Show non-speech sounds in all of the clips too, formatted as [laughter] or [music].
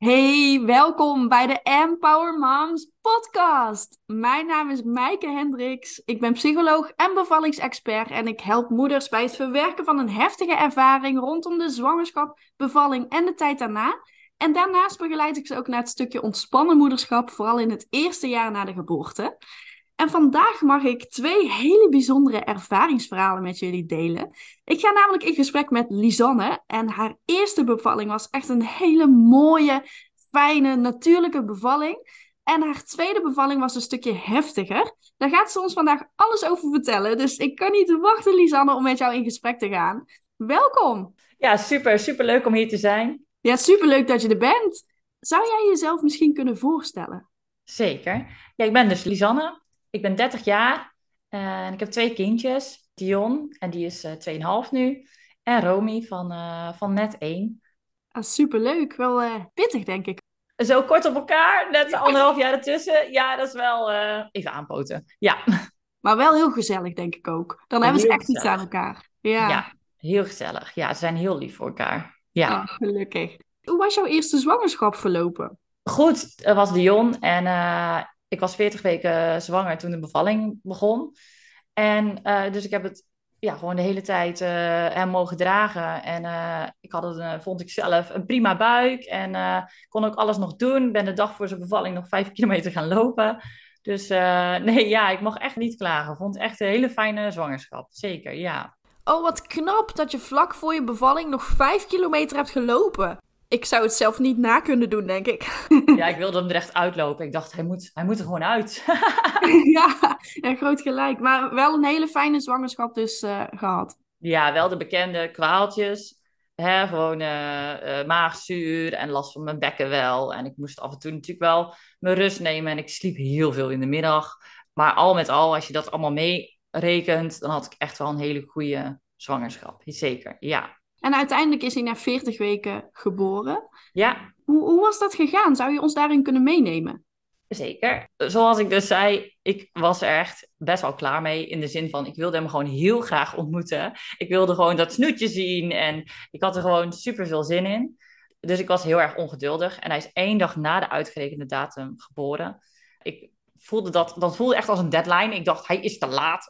Hey, welkom bij de Empower Moms podcast. Mijn naam is Maaike Hendricks. Ik ben psycholoog en bevallingsexpert en ik help moeders bij het verwerken van een heftige ervaring rondom de zwangerschap, bevalling en de tijd daarna. En daarnaast begeleid ik ze ook naar het stukje ontspannen moederschap, vooral in het eerste jaar na de geboorte. En vandaag mag ik twee hele bijzondere ervaringsverhalen met jullie delen. Ik ga namelijk in gesprek met Lisanne en haar eerste bevalling was echt een hele mooie, fijne, natuurlijke bevalling. En haar tweede bevalling was een stukje heftiger. Daar gaat ze ons vandaag alles over vertellen. Dus ik kan niet wachten, Lisanne, om met jou in gesprek te gaan. Welkom! Ja, super, super leuk om hier te zijn. Ja, super leuk dat je er bent. Zou jij jezelf misschien kunnen voorstellen? Zeker. Ja, ik ben dus Lisanne. Ik ben 30 jaar en ik heb twee kindjes. Dion, en die is uh, 2,5 nu. En Romy van, uh, van net 1. Ah, superleuk. Wel pittig, denk ik. Zo kort op elkaar, net anderhalf jaar ertussen. Ja, dat is wel uh, even aanpoten. Ja. Maar wel heel gezellig, denk ik ook. Dan hebben ze echt iets aan elkaar. Ja. ja, heel gezellig. Ja, ze zijn heel lief voor elkaar. Ja. Oh, gelukkig. Hoe was jouw eerste zwangerschap verlopen? Goed, het was Dion en ik was 40 weken zwanger toen de bevalling begon. En uh, dus ik heb het ja, gewoon de hele tijd uh, hem mogen dragen. En uh, ik had het, vond ik zelf een prima buik. En kon ook alles nog doen. Ben de dag voor zijn bevalling nog vijf [laughs] kilometer gaan lopen. Dus nee, ja, ik mag echt niet klagen. Vond echt een hele fijne zwangerschap. Zeker, ja. Oh, wat knap dat je vlak voor je bevalling nog vijf kilometer hebt gelopen ik zou het zelf niet na kunnen doen, denk ik. [laughs] Ja, ik wilde hem er echt uitlopen. Ik dacht, hij moet, hij moet er gewoon uit. [laughs] [laughs] ja, ja, groot gelijk. Maar wel een hele fijne zwangerschap dus uh, gehad. Ja, wel de bekende kwaaltjes. Hè, gewoon uh, uh, maagzuur en last van mijn bekken wel. En ik moest af en toe natuurlijk wel mijn rust nemen. En ik sliep heel veel in de middag. Maar al met al, als je dat allemaal meerekent, dan had ik echt wel een hele goede zwangerschap. Zeker, ja. En uiteindelijk is hij na 40 weken geboren. Ja. Hoe, hoe was dat gegaan? Zou je ons daarin kunnen meenemen? Zeker. Zoals ik dus zei, ik was er echt best wel klaar mee. In de zin van, ik wilde hem gewoon heel graag ontmoeten. Ik wilde gewoon dat snoetje zien en ik had er gewoon super veel zin in. Dus ik was heel erg ongeduldig. En hij is één dag na de uitgerekende datum geboren. Ik voelde dat, dat voelde echt als een deadline. Ik dacht, hij is te laat.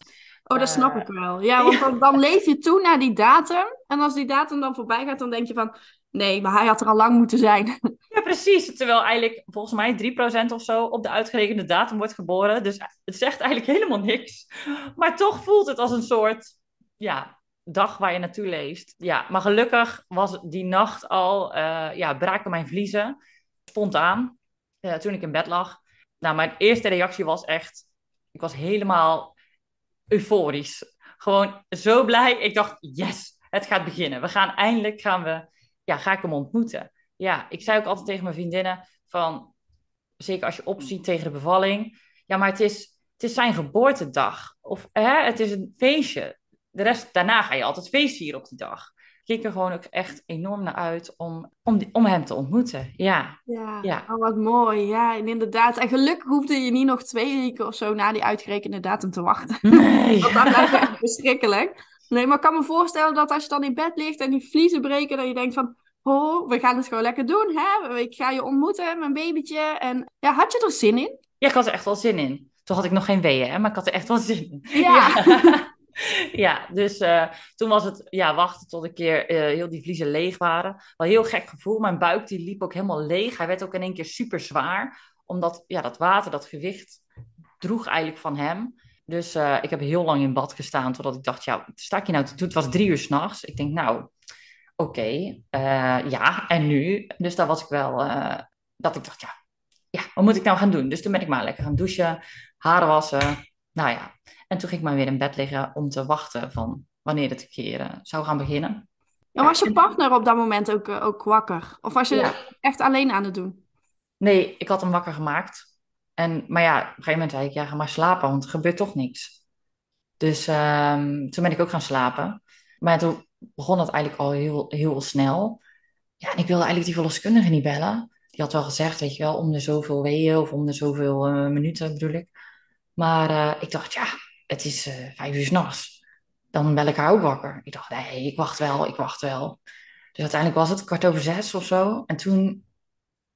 Oh, dat snap ik wel. Ja, want dan, leef je toe naar die datum. En als die datum dan voorbij gaat, dan denk je van... Nee, maar hij had er al lang moeten zijn. Ja, precies. Terwijl eigenlijk volgens mij 3% of zo op de uitgerekende datum wordt geboren. Dus het zegt eigenlijk helemaal niks. Maar toch voelt het als een soort ja, dag waar je naartoe leeft. Ja, maar gelukkig was die nacht al, uh, ja, braken mijn vliezen. Spontaan, uh, toen ik in bed lag. Nou, mijn eerste reactie was echt... Ik was helemaal euforisch. Gewoon zo blij. Ik dacht, yes, het gaat beginnen. We gaan eindelijk, gaan we, ja, ga ik hem ontmoeten. Ja, ik zei ook altijd tegen mijn vriendinnen van, zeker als je opziet tegen de bevalling. Ja, maar het is, het is zijn geboortedag. Of hè, het is een feestje. De rest, daarna ga je altijd feest vieren op die dag keek er gewoon ook echt enorm naar uit om, om, om hem te ontmoeten. Ja. Ja, ja. Oh, wat mooi. Ja, en inderdaad. En gelukkig hoefde je niet nog twee weken of zo na die uitgerekende datum te wachten. Nee. [laughs] Want dat lijkt echt verschrikkelijk. Nee, maar ik kan me voorstellen dat als je dan in bed ligt en die vliezen breken, dat je denkt van, oh, we gaan het gewoon lekker doen, hè? Ik ga je ontmoeten, mijn babytje. En ja, had je er zin in? Ja, ik had er echt wel zin in. Toen had ik nog geen weeën, hè, maar ik had er echt wel zin in. ja. ja. [laughs] ja, dus uh, toen was het ja, wachten tot een keer uh, heel die vliezen leeg waren. Wel heel gek gevoel. Mijn buik die liep ook helemaal leeg. Hij werd ook in één keer super zwaar. Omdat ja, dat water, dat gewicht, droeg eigenlijk van hem. Dus uh, ik heb heel lang in bad gestaan. Totdat ik dacht, ja, sta ik je nou te doen? Het was drie uur s'nachts. Ik denk, nou, oké, ja, en nu? Dus daar was ik wel, dat ik dacht, ja, ja, wat moet ik nou gaan doen? Dus toen ben ik maar lekker gaan douchen, haren wassen. Nou ja, en toen ging ik maar weer in bed liggen om te wachten van wanneer het keer zou gaan beginnen. En was je partner op dat moment ook, eh, ook wakker? Of was je echt alleen aan het doen? Nee, ik had hem wakker gemaakt. En, maar ja, op een gegeven moment zei ik, ja, ga maar slapen, want er gebeurt toch niks. Dus um, toen ben ik ook gaan slapen. Maar toen begon het eigenlijk al heel, heel snel. Ja, en ik wilde eigenlijk die verloskundige niet bellen. Die had wel gezegd, weet je wel, om de zoveel weeën of om de zoveel uh, minuten bedoel ik. Maar uh, ik dacht, ja, het is uh, vijf uur s'nachts. Dan bel ik haar ook wakker. Ik dacht, nee, ik wacht wel, ik wacht wel. Dus uiteindelijk was het kwart over zes of zo. En toen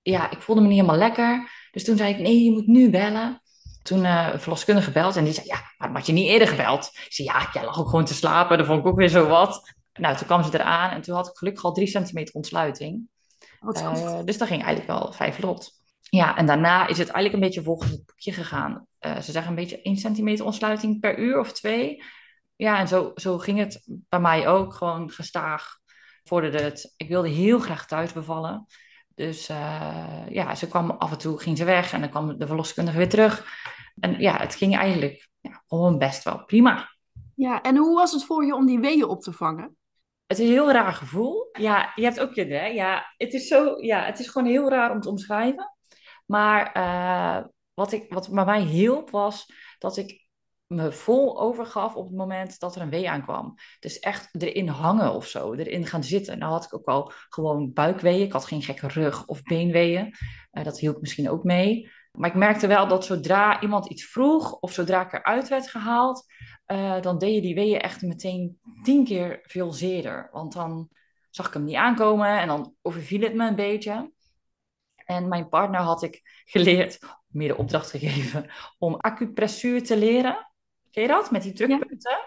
ja, ik voelde me niet helemaal lekker. Dus toen zei ik, nee, je moet nu bellen. Toen uh, een verloskundige gebeld en die zei, ja, waarom had je niet eerder gebeld? Ik zei, ja, jij lag ook gewoon te slapen. Dat vond ik ook weer zo wat. Nou, toen kwam ze eraan en toen had ik gelukkig al drie centimeter ontsluiting. Uh, dus dat ging eigenlijk wel vrij vlot. Ja, en daarna is het eigenlijk een beetje volgens het boekje gegaan. Uh, ze zeggen een beetje 1 centimeter ontsluiting per uur of twee. Ja, en zo, zo ging het bij mij ook. Gewoon gestaag vorderde het. Ik wilde heel graag thuis bevallen. Dus uh, ja, ze kwam af en toe, ging ze weg en dan kwam de verloskundige weer terug. En ja, het ging eigenlijk ja, gewoon best wel prima. Ja, en hoe was het voor je om die weeën op te vangen? Het is een heel raar gevoel. Ja, je hebt ook je, hè? Ja, het is zo, ja, het is gewoon heel raar om te omschrijven. Maar uh, wat, ik, wat mij hielp was dat ik me vol overgaf op het moment dat er een wee aankwam. Dus echt erin hangen of zo, erin gaan zitten. Nou had ik ook al gewoon buikweeën. Ik had geen gekke rug- of beenweeën. Uh, dat hielp misschien ook mee. Maar ik merkte wel dat zodra iemand iets vroeg of zodra ik eruit werd gehaald, uh, dan deed je die weeën echt meteen tien keer veel zeerder. Want dan zag ik hem niet aankomen en dan overviel het me een beetje. En mijn partner had ik geleerd, meer de opdracht gegeven, om acupressuur te leren. Ken je dat? Met die drukpunten?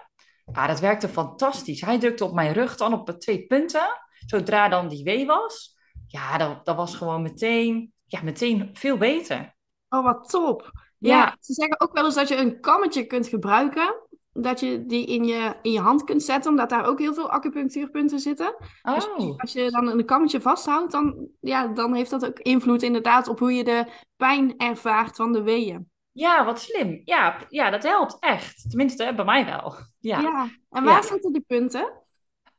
Ja. dat werkte fantastisch. Hij drukte op mijn rug dan op twee punten. Zodra dan die wee was, ja, dat, dat was gewoon meteen, ja, meteen veel beter. Oh, wat top. Ja. ja, ze zeggen ook wel eens dat je een kammetje kunt gebruiken dat je die in je, in je hand kunt zetten, omdat daar ook heel veel acupunctuurpunten zitten. Dus oh. Dus als je dan een kammetje vasthoudt, dan, ja, dan heeft dat ook invloed inderdaad op hoe je de pijn ervaart van de weeën. Ja, wat slim. Ja, ja dat helpt echt. Tenminste, bij mij wel. [laughs] Ja, ja. en waar zitten die punten?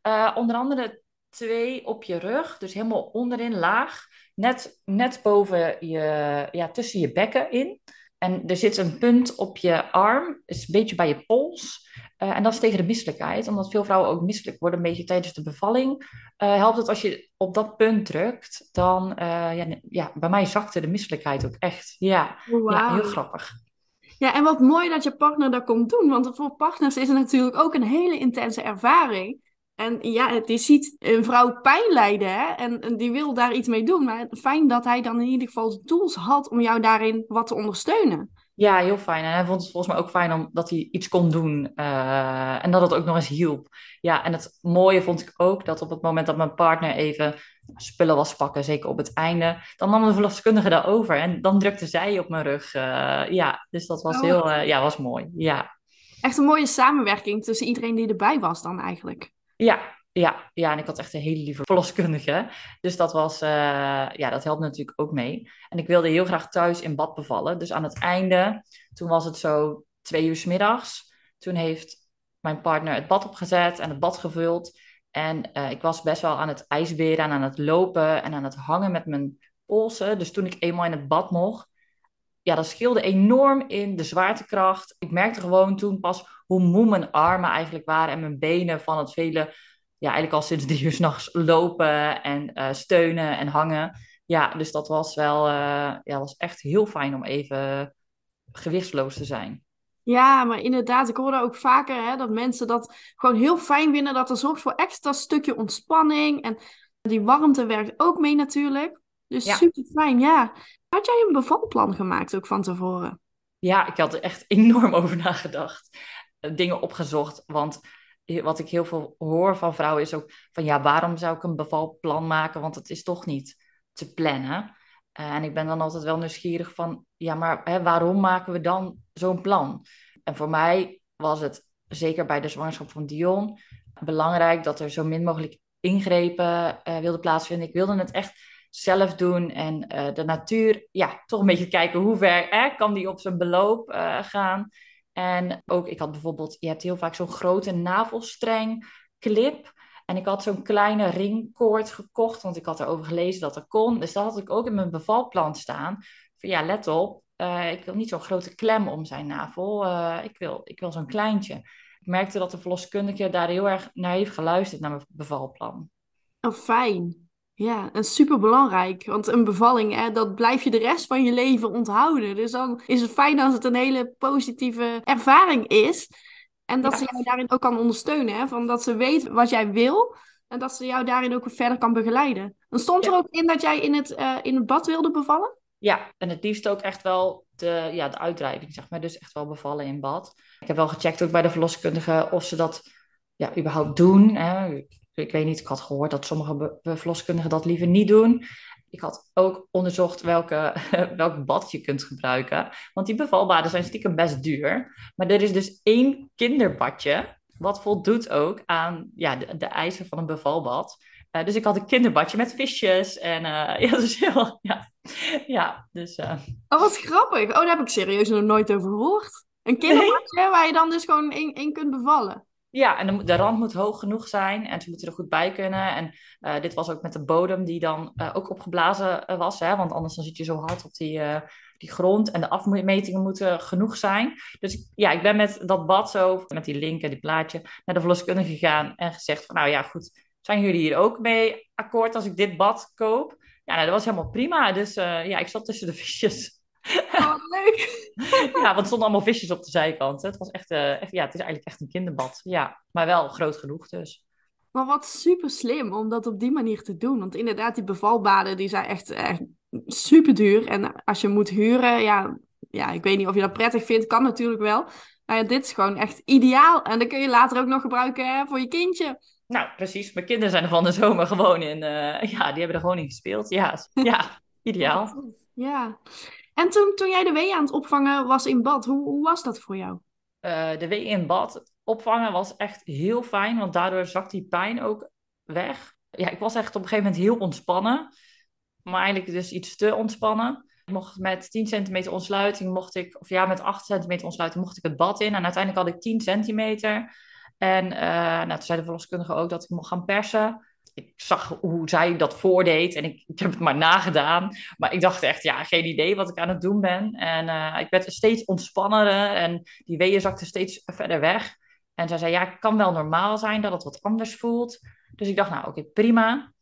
Uh, onder andere twee op je rug, dus helemaal onderin laag. Net, net boven je, ja, tussen je bekken in. En er zit een punt op je arm, is een beetje bij je pols. Uh, en dat is tegen de misselijkheid, omdat veel vrouwen ook misselijk worden, een beetje tijdens de bevalling. Uh, helpt het als je op dat punt drukt, dan, uh, ja, ja, bij mij zakte de misselijkheid ook echt. Ja, wow. ja, heel grappig. Ja, en wat mooi dat je partner dat komt doen, want voor partners is het natuurlijk ook een hele intense ervaring. En ja, die ziet een vrouw pijn lijden hè? En, en, die wil daar iets mee doen. Maar fijn dat hij dan in ieder geval de tools had om jou daarin wat te ondersteunen. Ja, heel fijn. En hij vond het volgens mij ook fijn omdat hij iets kon doen. Uh, en dat het ook nog eens hielp. Ja, en het mooie vond ik ook dat op het moment dat mijn partner even spullen was pakken, zeker op het einde, dan nam de verloskundige daar over. En dan drukte zij op mijn rug. Uh, ja, dus dat was oh. heel, uh, ja, was mooi. Ja. Echt een mooie samenwerking tussen iedereen die erbij was dan eigenlijk. Ja, ja, ja, en ik had echt een hele lieve verloskundige. Dus dat was, uh, ja, dat helpt natuurlijk ook mee. En ik wilde heel graag thuis in bad bevallen. Dus aan het einde, toen was het zo twee uur s middags. Toen heeft mijn partner het bad opgezet en het bad gevuld. En uh, ik was best wel aan het ijsberen en aan het lopen en aan het hangen met mijn polsen. Dus toen ik eenmaal in het bad mocht, ja, dat scheelde enorm in de zwaartekracht. Ik merkte gewoon toen pas hoe moe mijn armen eigenlijk waren en mijn benen van het vele, ja, eigenlijk al sinds drie uur s'nachts lopen en uh, steunen en hangen. Ja, dus dat was wel, uh, ja, was echt heel fijn om even gewichtsloos te zijn. Ja, maar inderdaad, ik hoor ook vaker hè, dat mensen dat gewoon heel fijn vinden. Dat er zorgt voor extra stukje ontspanning. En die warmte werkt ook mee natuurlijk. Dus super fijn, ja. Had jij een bevalplan gemaakt ook van tevoren? Ja, ik had er echt enorm over nagedacht. Eh, dingen opgezocht. Want wat ik heel veel hoor van vrouwen is ook van ja, waarom zou ik een bevalplan maken? Want het is toch niet te plannen. Uh, en ik ben dan altijd wel nieuwsgierig van ja, maar hè, waarom maken we dan zo'n plan? En voor mij was het zeker bij de zwangerschap van Dion belangrijk dat er zo min mogelijk ingrepen uh, wilde plaatsvinden. Ik wilde het echt zelf doen en de natuur, ja, toch een beetje kijken hoe ver hè, kan die op zijn beloop gaan. En ook, ik had bijvoorbeeld, je hebt heel vaak zo'n grote navelstreng clip. En ik had zo'n kleine ringkoord gekocht, want ik had erover gelezen dat er kon. Dus dat had ik ook in mijn bevalplan staan. Van ja, let op, uh, ik wil niet zo'n grote klem om zijn navel. ik wil, ik wil zo'n kleintje. Ik merkte dat de verloskundige daar heel erg naar heeft geluisterd, naar mijn bevalplan. Oh, fijn. Ja, en super belangrijk. Want een bevalling, hè, dat blijf je de rest van je leven onthouden. Dus dan is het fijn als het een hele positieve ervaring is. En dat ze jou daarin ook kan ondersteunen. Hè, van dat ze weet wat jij wil. En dat ze jou daarin ook verder kan begeleiden. Dan stond er ook in dat jij in het, uh, in het bad wilde bevallen? Ja, en het liefst ook echt wel de, ja, de uitdrijving, zeg maar. Dus echt wel bevallen in bad. Ik heb wel gecheckt ook bij de verloskundige of ze dat ja, überhaupt doen. Hè. Ik weet niet, ik had gehoord dat sommige verloskundigen dat liever niet doen. Ik had ook onderzocht welke, [laughs] welk bad je kunt gebruiken. Want die bevalbaden zijn stiekem best duur. Maar er is dus één kinderbadje. Wat voldoet ook aan ja, de, de eisen van een bevalbad. Uh, dus ik had een kinderbadje met visjes. En uh, [laughs] ja, dus heel. Ja, ja dus. Uh... Oh, wat grappig. Oh, daar heb ik serieus nog nooit over gehoord. Een kinderbadje waar je dan dus gewoon in, in kunt bevallen. Ja, en de, de, rand moet hoog genoeg zijn en ze moeten er goed bij kunnen. En uh, dit was ook met de bodem die dan uh, ook opgeblazen uh, was, hè, want anders dan zit je zo hard op die, die grond. En de afmetingen moeten genoeg zijn. Dus ja, ik ben met dat bad zo, met die link en die plaatje, naar de verloskundige gegaan en gezegd van, nou ja, goed, zijn jullie hier ook mee akkoord als ik dit bad koop? Ja, nou, dat was helemaal prima. Dus ja, ik zat tussen de visjes. Oh, leuk. [laughs] ja, want er stonden allemaal visjes op de zijkant. Het was echt, uh, echt, ja, het is eigenlijk echt een kinderbad. Ja, maar wel groot genoeg dus. Maar wat super slim om dat op die manier te doen. Want inderdaad, die bevalbaden die zijn echt, echt super duur. En als je moet huren, ja, ja, ik weet niet of je dat prettig vindt. Kan natuurlijk wel. Maar ja, dit is gewoon echt ideaal. En dan kun je later ook nog gebruiken hè, voor je kindje. Nou, precies. Mijn kinderen zijn er van de zomer gewoon in. Uh, ja, die hebben er gewoon in gespeeld. Ja, ja [laughs] ideaal. Ja. En toen, toen jij de wee aan het opvangen was in bad, hoe, hoe was dat voor jou? Uh, de wee in bad opvangen was echt heel fijn, want daardoor zakt die pijn ook weg. Ja, ik was echt op een gegeven moment heel ontspannen, maar eigenlijk dus iets te ontspannen. Mocht met 10 centimeter ontsluiting, mocht ik, of ja, met 8 centimeter ontsluiting mocht ik het bad in. En uiteindelijk had ik 10 centimeter. En uh, nou, toen zei de verloskundige ook dat ik mocht gaan persen ik zag hoe zij dat voordeed en ik, heb het maar nagedaan. Maar ik dacht echt, ja, geen idee wat ik aan het doen ben. En uh, ik werd steeds ontspannender en die weeën zakten steeds verder weg. En zij zei, ja, het kan wel normaal zijn dat het wat anders voelt. Dus ik dacht, nou, oké, prima.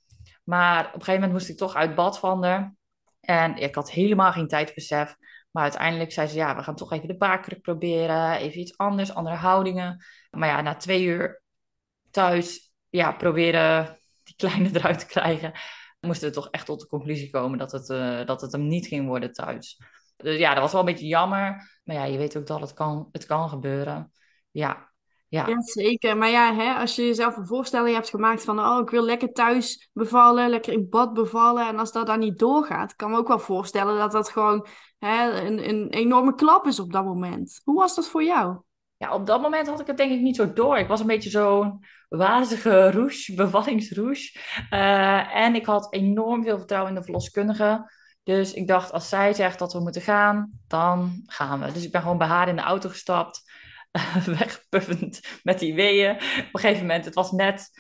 Maar op een gegeven moment moest ik toch uit bad van. En ik had helemaal geen tijdbesef. Maar uiteindelijk zei ze, ja, we gaan toch even de baarkruk proberen. Even iets anders, andere houdingen. Maar ja, na twee uur thuis, ja, proberen kleine eruit te krijgen, moesten we toch echt tot de conclusie komen dat het, uh, dat het hem niet ging worden thuis. Dus ja, dat was wel een beetje jammer. Maar ja, je weet ook dat het kan, het kan gebeuren. Ja, ja. ja, zeker. Maar ja, hè, als je jezelf een voorstelling hebt gemaakt van... oh, ik wil lekker thuis bevallen, lekker in bad bevallen... en als dat dan niet doorgaat, kan me ook wel voorstellen... dat dat gewoon hè, een, een enorme klap is op dat moment. Hoe was dat voor jou? Ja, op dat moment had ik het denk ik niet zo door. Ik was een beetje zo'n wazige rouge, [laughs] bevallingsrouge. Uh, en ik had enorm veel vertrouwen in de verloskundige. Dus ik dacht, als zij zegt dat we moeten gaan, dan gaan we. Dus ik ben gewoon bij haar in de auto gestapt. [laughs] wegpuffend met die weeën. Op een gegeven moment, het was net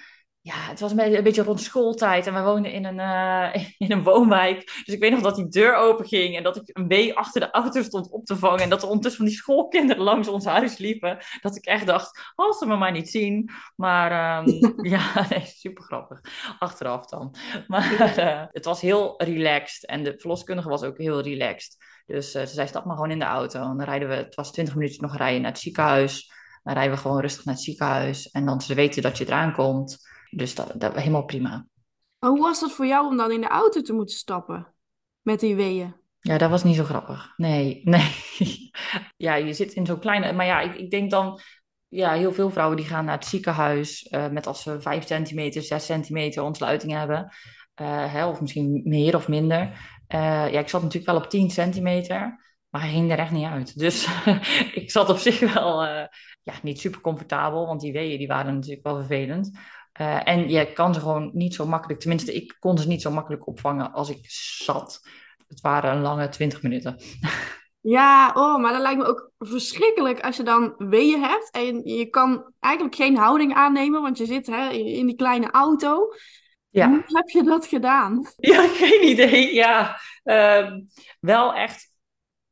ja, het was een beetje rond schooltijd en we woonden in een, uh, [laughs] in een woonwijk. Dus ik weet nog dat die deur open ging en dat ik een wee achter de auto stond op te vangen. En dat er ondertussen van die schoolkinderen langs ons huis liepen. Dat ik echt dacht, als ze me maar niet zien. Maar um, [laughs] ja, nee, super grappig. Achteraf dan. Maar uh, het was heel relaxed en de verloskundige was ook heel relaxed. Dus uh, ze zei, stap maar gewoon in de auto. En dan rijden we, het was 20 minuten nog rijden naar het ziekenhuis. Dan rijden we gewoon rustig naar het ziekenhuis. En dan ze weten dat je eraan komt. Dus dat, dat helemaal prima. hoe was dat voor jou om dan in de auto te moeten stappen met die weeën? Ja, dat was niet zo grappig. Nee, [laughs] nee. ja, je zit in zo'n kleine. Maar ja, ik, ik denk dan. Ja, heel veel vrouwen die gaan naar het ziekenhuis uh, met als ze 5 centimeter, 6 centimeter ontsluiting hebben. Uh, hè, of misschien meer of minder. Uh, ja, ik zat natuurlijk wel op 10 centimeter, maar hij ging er echt niet uit. Dus [laughs] ik zat op zich wel ja, niet super comfortabel, want die weeën die waren natuurlijk wel vervelend. Uh, en je kan ze gewoon niet zo makkelijk, tenminste, ik kon ze niet zo makkelijk opvangen als ik zat. Het waren een lange 20 minuten. Ja, oh, maar dat lijkt me ook verschrikkelijk als je dan weeën hebt en je kan eigenlijk geen houding aannemen, want je zit hè, in die kleine auto. Ja. Hoe heb je dat gedaan? Ja, [laughs] geen idee. Ja, uh, wel echt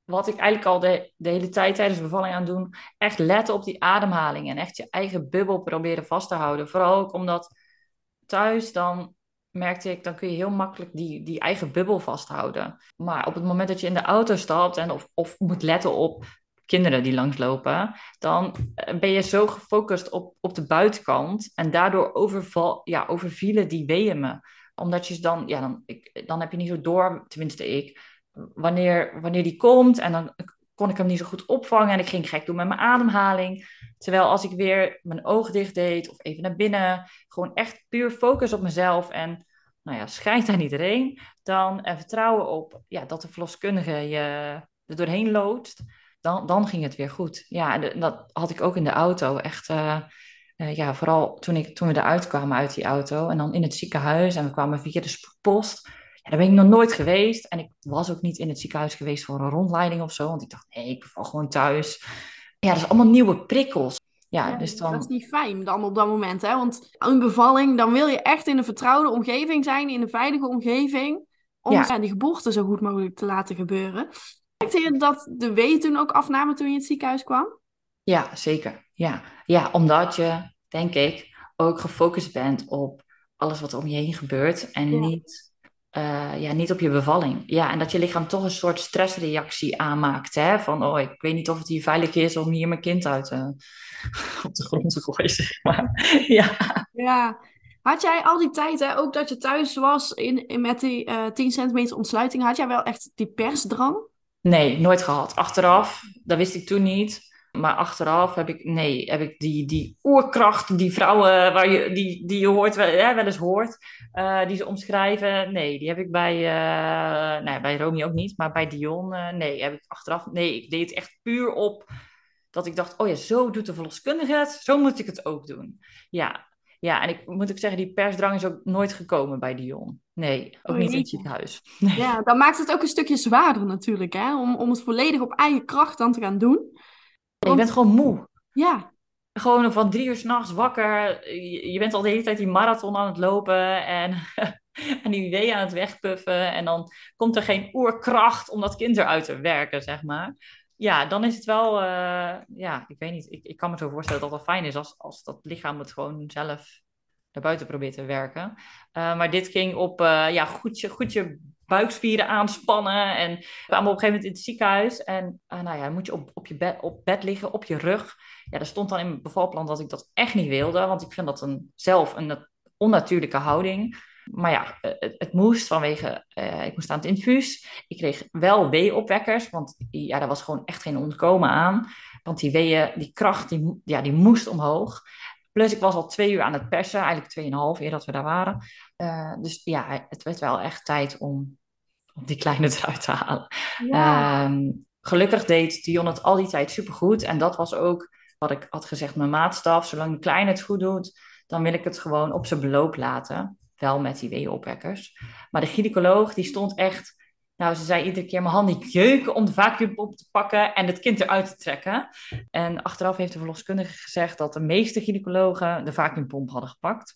wat ik eigenlijk al de, de hele tijd tijdens de bevalling aan doen, echt letten op die ademhaling en echt je eigen bubbel proberen vast te houden. Vooral ook omdat thuis dan merkte ik, dan kun je heel makkelijk die, die eigen bubbel vasthouden. Maar op het moment dat je in de auto stapt en of, of moet letten op kinderen die langslopen, dan eh, ben je zo gefocust op, op de buitenkant. En daardoor overval, ja, overvielen die weeën me. Omdat je dan, ja, dan, ik, dan heb je niet zo door, tenminste ik, wanneer, wanneer die komt. En dan kon ik hem niet zo goed opvangen en ik ging gek doen met mijn ademhaling. Terwijl als ik weer mijn oog dicht deed of even naar binnen, gewoon echt puur focus op mezelf en nou ja, schijnt aan iedereen, dan en vertrouwen op ja, dat de verloskundige je er doorheen loodst, dan, dan ging het weer goed. Ja, dat had ik ook in de auto. Echt, uh, uh, ja, vooral toen, ik, toen we eruit kwamen uit die auto en dan in het ziekenhuis en we kwamen via de post. Ja, daar ben ik nog nooit geweest. En ik was ook niet in het ziekenhuis geweest voor een rondleiding of zo. Want ik dacht, nee, ik beval gewoon thuis. Ja, dat is allemaal nieuwe prikkels. Ja, dus dan... Dat is niet fijn dan op dat moment, hè? Want een bevalling, dan wil je echt in een vertrouwde omgeving zijn, in een veilige omgeving, om ja. die geboorte zo goed mogelijk te laten gebeuren. Merkte je dat de wee toen ook afnamen toen je in het ziekenhuis kwam? Ja, zeker. Ja, ja omdat je, denk ik, ook gefocust bent op alles wat er om je heen gebeurt en niet uh, ja, niet op je bevalling. Ja, en dat je lichaam toch een soort stressreactie aanmaakt. Hè? Van, oh, ik weet niet of het hier veilig is om hier mijn kind uit uh, [laughs] op de grond te gooien, [laughs] zeg maar. ja. ja. Had jij al die tijd, hè, ook dat je thuis was in, in met die uh, 10 centimeter ontsluiting, had jij wel echt die persdrang? Nee, nooit gehad. Achteraf, dat wist ik toen niet. Maar achteraf heb ik, nee, heb ik die, die oerkracht, die vrouwen waar je, die, die je hoort, wel, eens hoort, uh, die ze omschrijven. Nee, die heb ik bij, uh, nee, bij Romy ook niet, maar bij Dion, uh, nee, heb ik achteraf, nee, ik deed het echt puur op dat ik dacht, oh ja, zo doet de verloskundige het, zo moet ik het ook doen. Ja, ja, en ik moet ook zeggen, die persdrang is ook nooit gekomen bij Dion. Nee, ook oh, niet in het ziekenhuis. Nee. Ja, dan maakt het ook een stukje zwaarder natuurlijk, hè, om, om het volledig op eigen kracht dan te gaan doen. Je bent gewoon moe. Ja. Gewoon van drie uur s'nachts wakker. Je, bent al de hele tijd die marathon aan het lopen en, [laughs] en die idee aan het wegpuffen. En dan komt er geen oerkracht om dat kind eruit te werken, zeg maar. Ja, dan is het wel, uh, ja, ik weet niet. Ik, ik kan me zo voorstellen dat het wel fijn is als, als dat lichaam het gewoon zelf naar buiten probeert te werken. Uh, maar dit ging op, uh, ja, goed je, goed je buikspieren aanspannen. En we kwamen op een gegeven moment in het ziekenhuis. En uh, nou ja, moet je op, op je bed, op bed liggen, op je rug. Ja, er stond dan in mijn bevalplan dat ik dat echt niet wilde. Want ik vind dat een, zelf een onnatuurlijke houding. Maar ja, het, het moest vanwege, uh, ik moest aan het infuus. Ik kreeg wel weeopwekkers, want ja, daar was gewoon echt geen ontkomen aan. Want die weeën, die kracht, die, ja, die moest omhoog. Plus ik was al twee uur aan het persen, eigenlijk tweeënhalf eer dat we daar waren. Uh, dus ja, het werd wel echt tijd om, om die kleine [laughs] eruit te halen. Ja. Um, gelukkig deed Dion het al die tijd supergoed. En dat was ook wat ik had gezegd, mijn maatstaf. Zolang de kleine het goed doet, dan wil ik het gewoon op zijn beloop laten. Wel met die weeopwekkers. Maar de gynaecoloog, die stond echt... Nou, ze zei iedere keer mijn handen jeuken om de vacuümpomp te pakken en het kind eruit te trekken. En achteraf heeft de verloskundige gezegd dat de meeste gynaecologen de vacuümpomp hadden gepakt.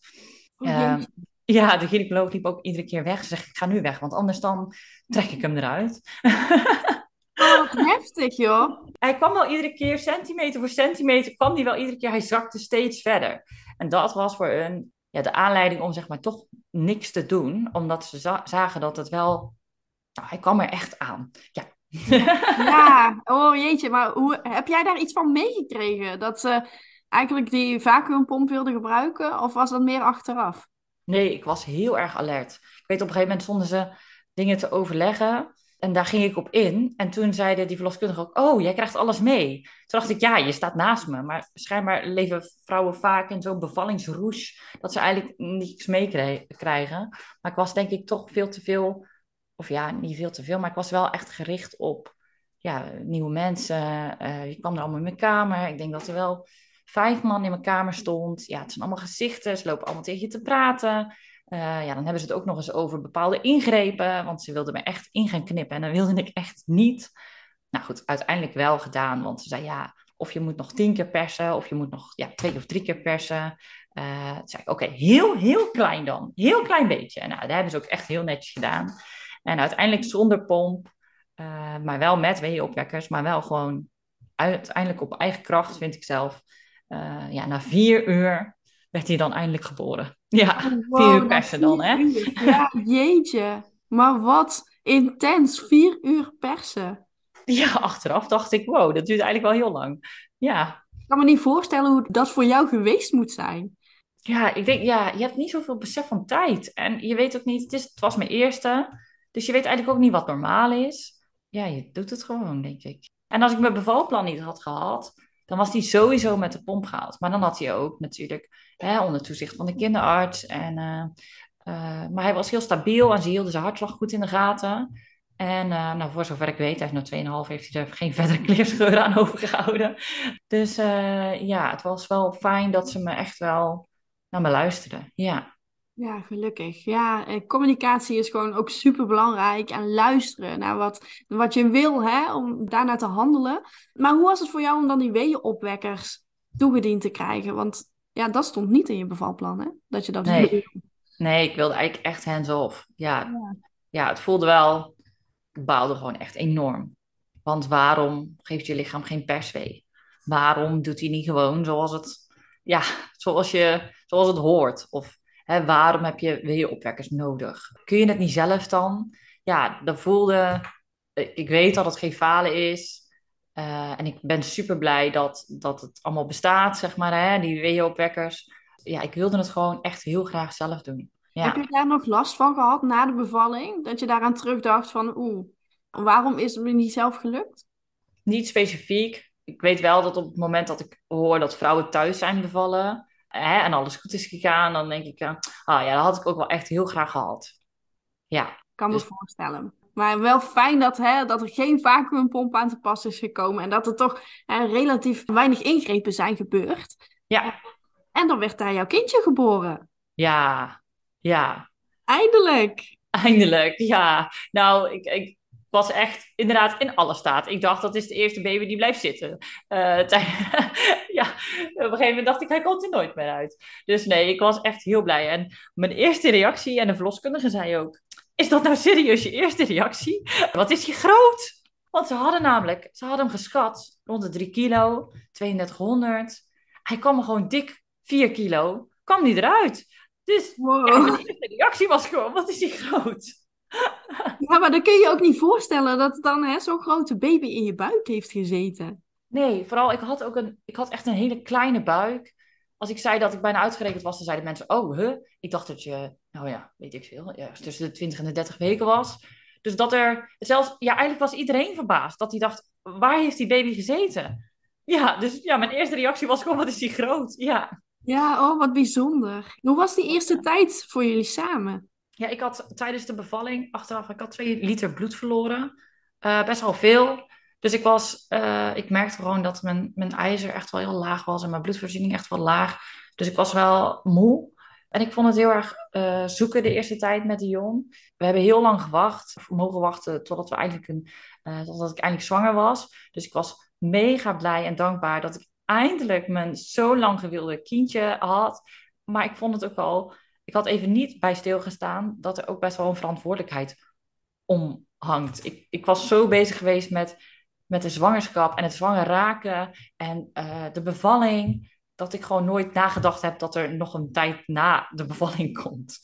Oh, um, ja, de gynaecoloog liep ook iedere keer weg. Ze zegt, ik ga nu weg, want anders dan trek ik hem eruit. [laughs] Oh, wat heftig, joh. Hij kwam wel iedere keer, centimeter voor centimeter, kwam hij wel iedere keer. Hij zakte steeds verder. En dat was voor een, ja, de aanleiding om zeg maar toch niks te doen. Omdat ze zagen dat het wel... Nou, hij kwam er echt aan. Ja. [laughs] ja, oh jeetje. Maar hoe, heb jij daar iets van meegekregen? Dat ze eigenlijk die vacuümpomp wilden gebruiken? Of was dat meer achteraf? Nee, ik was heel erg alert. Ik weet, op een gegeven moment stonden ze dingen te overleggen. En daar ging ik op in. En toen zeiden die verloskundige ook: Oh, jij krijgt alles mee. Toen dacht ik: Ja, je staat naast me. Maar schijnbaar leven vrouwen vaak in zo'n bevallingsroes. dat ze eigenlijk niets meekrijgen. Maar ik was denk ik toch veel te veel. Of ja, niet veel te veel. Maar ik was wel echt gericht op ja, nieuwe mensen. Uh, je kwam er allemaal in mijn kamer. Ik denk dat er wel vijf man in mijn kamer stond. Ja, het zijn allemaal gezichten, ze lopen allemaal tegen je te praten. Uh, ja, dan hebben ze het ook nog eens over bepaalde ingrepen, want ze wilden me echt in gaan knippen en dat wilde ik echt niet. Nou goed, uiteindelijk wel gedaan, want ze zei ja, of je moet nog tien keer persen, of je moet nog ja, twee of drie keer persen. Toen zei ik, oké, heel, heel klein dan. Heel klein beetje. Nou, dat hebben ze ook echt heel netjes gedaan. En uiteindelijk zonder pomp, uh, maar wel met weeopwekkers, maar wel gewoon uiteindelijk op eigen kracht, vind ik zelf, uh, ja, na vier uur werd hij dan eindelijk geboren. Ja, oh, vier uur persen dan, hè? Ja, [laughs] jeetje. Maar wat intens, vier uur persen. Ja, achteraf dacht ik, wow, dat duurt eigenlijk wel heel lang. Ja. Ik kan me niet voorstellen hoe dat voor jou geweest moet zijn. Ja, ik denk, ja, je hebt niet zoveel besef van tijd. En je weet ook niet, het, is, het was mijn eerste. Dus je weet eigenlijk ook niet wat normaal is. Ja, je doet het gewoon, denk ik. En als ik mijn bevalplan niet had gehad, dan was hij sowieso met de pomp gehaald. Maar dan had hij ook natuurlijk hè, onder toezicht van de kinderarts. En, uh, uh, maar hij was heel stabiel en ze hielden zijn hartslag goed in de gaten. En uh, nou, voor zover ik weet, hij heeft na 2,5 heeft hij er geen [laughs] verdere kleerscheuren aan overgehouden. Dus ja, het was wel fijn dat ze me echt wel naar me luisterden. Ja. Ja, gelukkig. Ja, communicatie is gewoon ook super belangrijk. En luisteren naar wat, wat je wil, hè, om daarna te handelen. Maar hoe was het voor jou om dan die weeënopwekkers toegediend te krijgen? Want ja, dat stond niet in je bevalplan, hè? Dat je dat nee. Nee, ik wilde eigenlijk echt hands-off. Ja. ja. Ja. het voelde wel... Ik baalde gewoon echt enorm. Want waarom geeft je lichaam geen perswee? Waarom doet hij niet gewoon zoals het... Ja, zoals, je, zoals het hoort? Of Hè, waarom heb je weeopwekkers nodig? Kun je het niet zelf dan? Ja, dan voelde... Ik weet dat het geen falen is. Uh, en ik ben super blij dat, dat het allemaal bestaat, zeg maar, hè, die weeopwekkers. Ja, ik wilde het gewoon echt heel graag zelf doen. Ja. Heb je daar nog last van gehad na de bevalling? Dat je daaraan terugdacht van, oeh, waarom is het me niet zelf gelukt? Niet specifiek. Ik weet wel dat op het moment dat ik hoor dat vrouwen thuis zijn bevallen, hè, en alles goed is gegaan, dan denk ik, uh, ah ja, dat had ik ook wel echt heel graag gehad. Ja. Kan me dus... voorstellen. Maar wel fijn dat, hè, dat er geen vacuümpomp aan te pas is gekomen en dat er toch hè, relatief weinig ingrepen zijn gebeurd. Ja. En dan werd daar jouw kindje geboren. Ja, ja. Eindelijk. Eindelijk, ja. Nou, ik, ik, was echt inderdaad in alle staat. Ik dacht, dat is de eerste baby die blijft zitten. Uh, op [laughs] een gegeven moment dacht ik, hij komt er nooit meer uit. Dus nee, ik was echt heel blij. En mijn eerste reactie, en de verloskundige zei ook... Is dat nou serieus je eerste reactie? Wat is je groot? Want ze hadden namelijk, ze hadden hem geschat rond de 3 kilo, 3200. Hij kwam er gewoon dik 4 kilo, kwam niet eruit. Dus wow. eerste reactie was gewoon, wat is hij groot? Ja, maar dan kun je ook niet voorstellen dat dan zo'n grote baby in je buik heeft gezeten. Nee, vooral ik had ook een, ik had echt een hele kleine buik. Als ik zei dat ik bijna uitgerekend was, dan zeiden mensen, oh, huh? Ik dacht dat je, nou ja, weet ik veel, ja, tussen de 20 en de 30 weken was. Dus dat er, zelfs, ja, eigenlijk was iedereen verbaasd. Dat hij dacht, waar heeft die baby gezeten? Ja, dus ja, mijn eerste reactie was gewoon, wat is die groot? Ja. Ja, oh, wat bijzonder. Hoe was die eerste tijd voor jullie samen? Ja, ik had tijdens de bevalling, achteraf, ik had twee liter bloed verloren. Uh, best wel veel. Dus ik was, uh, ik merkte gewoon dat mijn, mijn ijzer echt wel heel laag was en mijn bloedvoorziening echt wel laag. Dus ik was wel moe. En ik vond het heel erg uh, zoeken de eerste tijd met Dion. We hebben heel lang gewacht, of mogen wachten totdat, we eigenlijk een, uh, totdat ik eindelijk zwanger was. Dus ik was mega blij en dankbaar dat ik eindelijk mijn zo lang gewilde kindje had. Maar ik vond het ook wel ik had even niet bij stilgestaan dat er ook best wel een verantwoordelijkheid om hangt. Ik, ik was zo bezig geweest met, met de zwangerschap en het zwanger raken en uh, de bevalling, dat ik gewoon nooit nagedacht heb dat er nog een tijd na de bevalling [laughs] komt.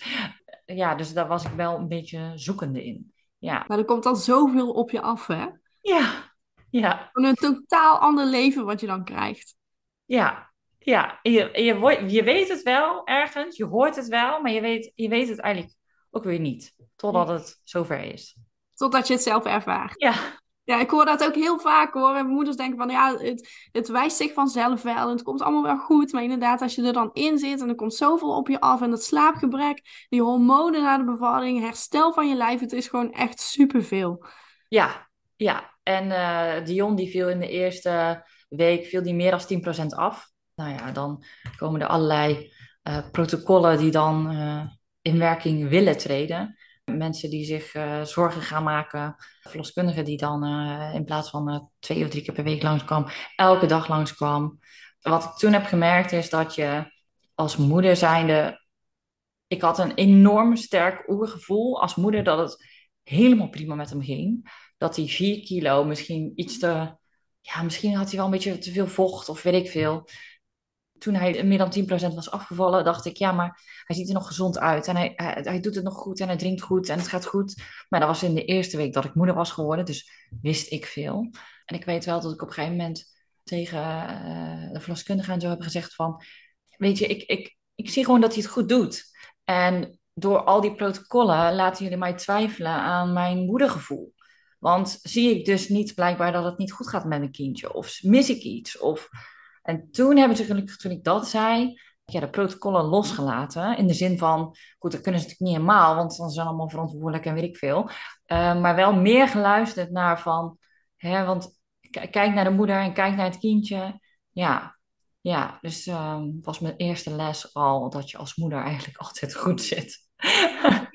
Ja, dus daar was ik wel een beetje zoekende in. Ja. Maar er komt dan zoveel op je af, hè? Ja, ja. Een totaal ander leven wat je dan krijgt. Ja, ja, je, je, je weet het wel ergens, je hoort het wel, maar je weet, je weet het eigenlijk ook weer niet. Totdat het zover is. Totdat je het zelf ervaart. Ja. Ja, ik hoor dat ook heel vaak hoor. En moeders denken van ja, het, het wijst zich vanzelf wel en het komt allemaal wel goed. Maar inderdaad, als je er dan in zit en er komt zoveel op je af en dat slaapgebrek, die hormonen na de bevalling, herstel van je lijf, het is gewoon echt superveel. Ja, ja. En uh, Dion die viel in de eerste week viel die meer dan 10% af nou ja, dan komen er allerlei uh, protocollen die dan uh, in werking willen treden. Mensen die zich uh, zorgen gaan maken, verloskundigen die dan in plaats van twee of drie keer per week langskwam, elke dag langskwam. Wat ik toen heb gemerkt is dat je als moeder zijnde, ik had een enorm sterk oergevoel als moeder dat het helemaal prima met hem ging. Dat hij vier kilo misschien iets te, ja, misschien had hij wel een beetje te veel vocht of weet ik veel toen hij meer dan 10% was afgevallen, dacht ik, ja, maar hij ziet er nog gezond uit. En hij, hij, doet het nog goed en hij drinkt goed en het gaat goed. Maar dat was in de eerste week dat ik moeder was geworden, dus wist ik veel. En ik weet wel dat ik op een gegeven moment tegen uh, de verloskundige en zo heb gezegd van, weet je, ik, ik, ik zie gewoon dat hij het goed doet. En door al die protocollen laten jullie mij twijfelen aan mijn moedergevoel. Want zie ik dus niet blijkbaar dat het niet goed gaat met mijn kindje? Of mis ik iets? Of... En toen hebben ze gelukkig, toen ik dat zei, ja, de protocollen losgelaten. In de zin van, goed, dat kunnen ze natuurlijk niet helemaal, want dan zijn allemaal verantwoordelijk en weet ik veel. Uh, maar wel meer geluisterd naar van, hè, want kijk naar de moeder en kijk naar het kindje. Ja, ja dus um, was mijn eerste les al dat je als moeder eigenlijk [laughs] altijd goed zit.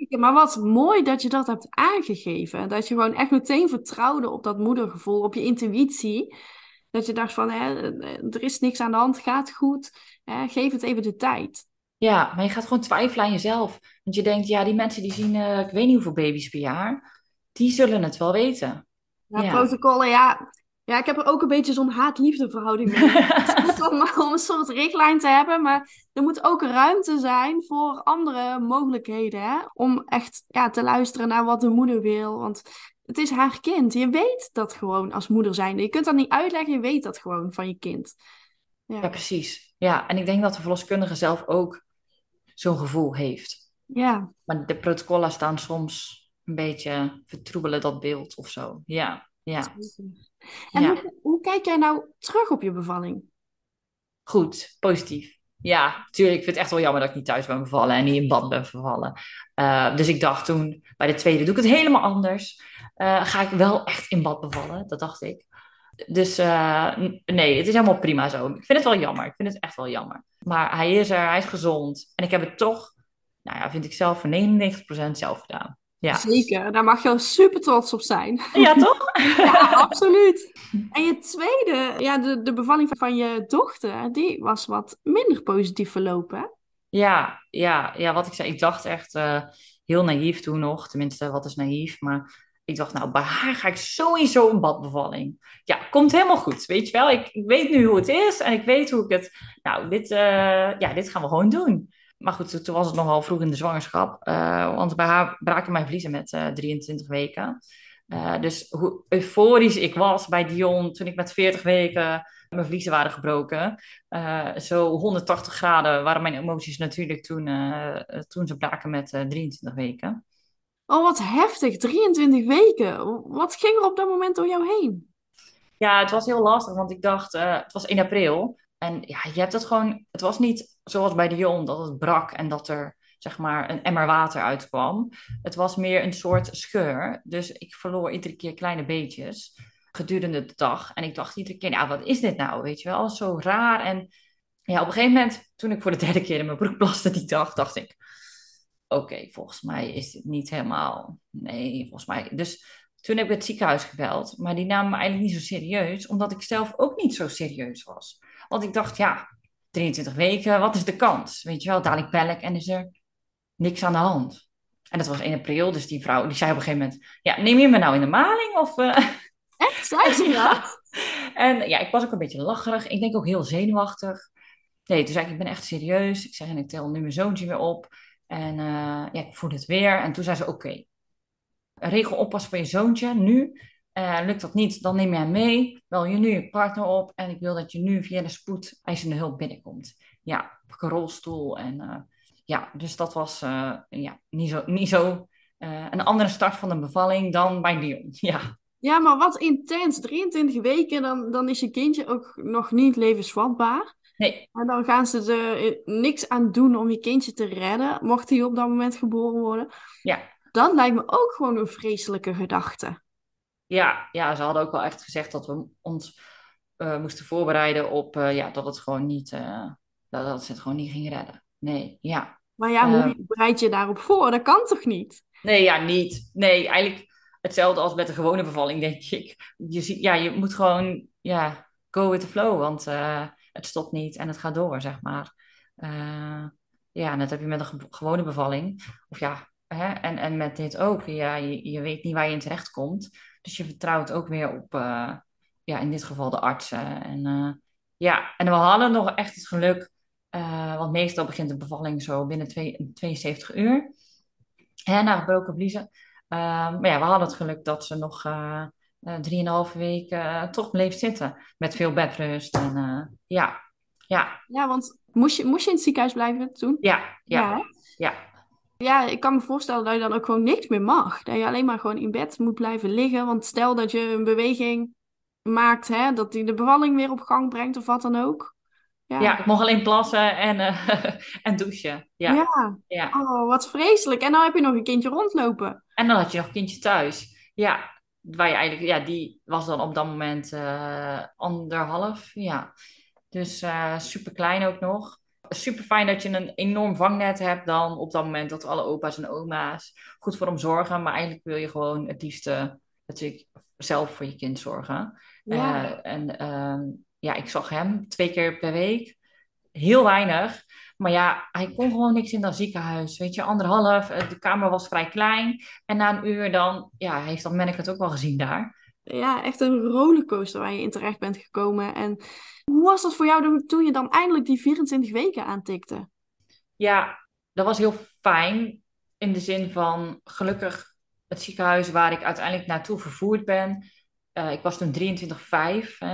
maar wat mooi dat je dat hebt aangegeven. Dat je gewoon echt meteen vertrouwde op dat moedergevoel, op je intuïtie. Dat je dacht van, hè, er is niks aan de hand, gaat goed. Hè, geef het even de tijd. Ja, maar je gaat gewoon twijfelen aan jezelf. Want je denkt, ja, die mensen die zien, uh, ik weet niet hoeveel baby's per jaar, die zullen het wel weten. Ja, ja. protocollen, ja. Ja, ik heb er ook een beetje zo'n haat-liefde verhouding mee. [laughs] het is goed om, [laughs] om, een soort richtlijn te hebben, maar er moet ook ruimte zijn voor andere mogelijkheden. Hè? Om echt ja, te luisteren naar wat de moeder wil. Want het is haar kind. Je weet dat gewoon als moeder zijnde. Je kunt dat niet uitleggen, je weet dat gewoon van je kind. Ja, ja precies. Ja, en ik denk dat de verloskundige zelf ook zo'n gevoel heeft. Ja. Maar de protocollen staan soms een beetje vertroebelen dat beeld of zo. Ja, ja. En hoe, hoe, kijk jij nou terug op je bevalling? Goed, positief. Ja, natuurlijk. Ik vind het echt wel jammer dat ik niet thuis ben bevallen en niet in bad ben bevallen. Uh, dus ik dacht toen, bij de tweede doe ik het helemaal anders. Uh, ga ik wel echt in bad bevallen, dat dacht ik. Dus uh, nee, het is helemaal prima zo. Ik vind het wel jammer. Ik vind het echt wel jammer. Maar hij is er, hij is gezond. En ik heb het toch, nou ja, vind ik zelf voor 99% zelf gedaan. Ja. Zeker, daar mag je super trots op zijn. Ja, toch? [laughs] ja, absoluut. En je tweede, ja, de, de bevalling van je dochter, die was wat minder positief verlopen. Ja, ja, ja, wat ik zei, ik dacht echt uh, heel naïef toen nog. Tenminste, wat is naïef? Maar ik dacht, nou, bij haar ga ik sowieso een badbevalling. Ja, komt helemaal goed, weet je wel. Ik, ik weet nu hoe het is en ik weet hoe ik het... Nou, dit, uh, ja, dit gaan we gewoon doen. Maar goed, toen was het nogal vroeg in de zwangerschap. Uh, want bij haar braken mijn vliezen met uh, 23 weken. Uh, dus hoe euforisch ik was bij Dion toen ik met 40 weken mijn vliezen waren gebroken. zo 180 graden waren mijn emoties natuurlijk toen, toen ze braken met 23 weken. Oh, wat heftig. 23 weken. Wat ging er op dat moment door jou heen? Ja, het was heel lastig, want ik dacht, het was 1 april. En ja, je hebt het gewoon, het was niet zoals bij Dion, dat het brak en dat er zeg maar een emmer water uitkwam. Het was meer een soort scheur. Dus ik verloor iedere keer kleine beetjes gedurende de dag. En ik dacht iedere keer, ja, wat is dit nou? Weet je wel, zo raar. En ja, op een gegeven moment, toen ik voor de derde keer in mijn broek plaste die dag, dacht ik, oké, volgens mij is dit niet helemaal, nee, volgens mij. Dus toen heb ik het ziekenhuis gebeld, maar die namen me eigenlijk niet zo serieus, omdat ik zelf ook niet zo serieus was. Want ik dacht, ja, 23 weken, wat is de kans? Weet je wel, dadelijk bel ik en is er niks aan de hand. En dat was 1 april, dus die vrouw die zei op een gegeven moment: Ja, neem je me nou in de maling? Of, uh... Echt? Zei ze [laughs] dat? en ja, ik was ook een beetje lacherig. Ik denk ook heel zenuwachtig. Nee, toen zei ik: Ik ben echt serieus. Ik zeg: En ik tel nu mijn zoontje weer op. En uh, ja, ik voel het weer. En toen zei ze: Oké, regel oppas voor je zoontje nu. Uh, lukt dat niet, dan neem hem mee. Bel je nu je partner op. En ik wil dat je nu via de spoed eisende hulp binnenkomt. Ja, een rolstoel. En uh, ja, dus dat was ja, niet zo, niet zo een andere start van de bevalling dan bij Dion. [laughs] Ja. ja, maar wat intens. 23 weken, dan, dan is je kindje ook nog niet levensvatbaar. Nee. En dan gaan ze er niks aan doen om je kindje te redden, mocht hij op dat moment geboren worden. Ja. Dat lijkt me ook gewoon een vreselijke gedachte. Ja, ja, ze hadden ook wel echt gezegd dat we ons uh, moesten voorbereiden op uh, ja, dat het gewoon niet, uh, dat, dat ze het gewoon niet ging redden. Nee, ja. Maar ja, hoe bereid je daarop voor? Dat kan toch niet? Nee, ja, niet. Nee, eigenlijk hetzelfde als met de gewone bevalling, denk ik. Je, ziet, ja, je moet gewoon, ja, go with the flow, want het stopt niet en het gaat door, zeg maar. ja, en dat heb je met een gewone bevalling. Of ja, hè, en, en met dit ook. Ja, je, je weet niet waar je in terecht komt. Dus je vertrouwt ook weer op, uh, ja, in dit geval de artsen. En uh, ja, en we hadden nog echt het geluk Uh, want meestal begint de bevalling zo binnen twee, 72 uur. Hè, na gebroken vliezen. Uh, maar ja, we hadden het geluk dat ze nog uh, drieënhalve weken toch bleef zitten. Met veel bedrust. En ja, ja. Ja, want moest je, moest je in het ziekenhuis blijven toen? Ja, ja, ja. ja. Ja, ik kan me voorstellen dat je dan ook gewoon niks meer mag. Dat je alleen maar gewoon in bed moet blijven liggen. Want stel dat je een beweging maakt, hè, dat die de bevalling weer op gang brengt of wat dan ook. Ja, ja ik mocht alleen plassen en, uh, [laughs] en douchen. Ja. ja. ja. Oh, wat vreselijk. En dan heb je nog een kindje rondlopen. En dan had je nog een kindje thuis. Ja, waar je eigenlijk, ja, die was dan op dat moment uh, anderhalf. Ja. Dus uh, eh, super klein ook nog. Super fijn dat je een enorm vangnet hebt dan op dat moment dat alle opa's en oma's goed voor hem zorgen. Maar eigenlijk wil je gewoon het liefste natuurlijk zelf voor je kind zorgen. Ja. en ehm, ja, ik zag hem twee keer per week. Heel weinig. Maar ja, hij kon gewoon niks in dat ziekenhuis. Weet je, anderhalf. Eh, de kamer was vrij klein. En na een uur dan, ja, heeft dan ik het ook wel gezien daar. Ja, echt een rollercoaster waar je in terecht bent gekomen. En hoe was dat voor jou toen je dan eindelijk die 24 weken aantikte? Ja, dat was heel fijn. In de zin van, gelukkig het ziekenhuis waar ik uiteindelijk naartoe vervoerd ben uh, ik was toen 23,5,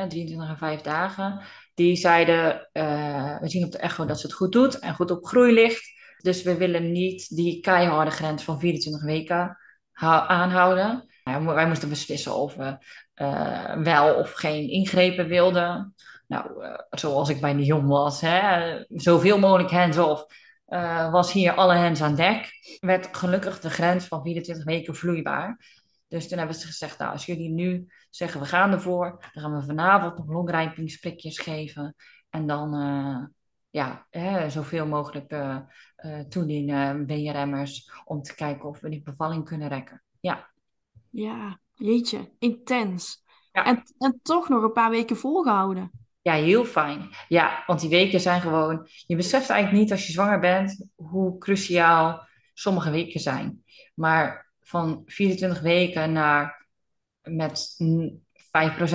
23 en 5 dagen. Die zeiden, uh, we zien op de echo dat ze het goed doet en goed op groei ligt. Dus we willen niet die keiharde grens van 24 weken aanhouden. Nou, wij moesten beslissen of we uh, wel of geen ingrepen wilden. Nou, zoals ik bij de jong was, hè, zoveel mogelijk hands-off. was hier alle hands aan dek. Werd gelukkig de grens van 24 weken vloeibaar. Dus toen hebben ze gezegd, nou, als jullie nu zeggen we gaan ervoor, dan gaan we vanavond nog longrijpingsprikjes geven. En dan uh, ja, hè, zoveel mogelijk uh, uh, toedienen, BRM'ers, om te kijken of we die bevalling kunnen rekken. Ja. Ja, jeetje, intens. Ja. En, en toch nog een paar weken volgehouden. Ja, heel fijn. Ja, want die weken zijn gewoon. Je beseft eigenlijk niet als je zwanger bent hoe cruciaal sommige weken zijn. Maar van 24 weken naar met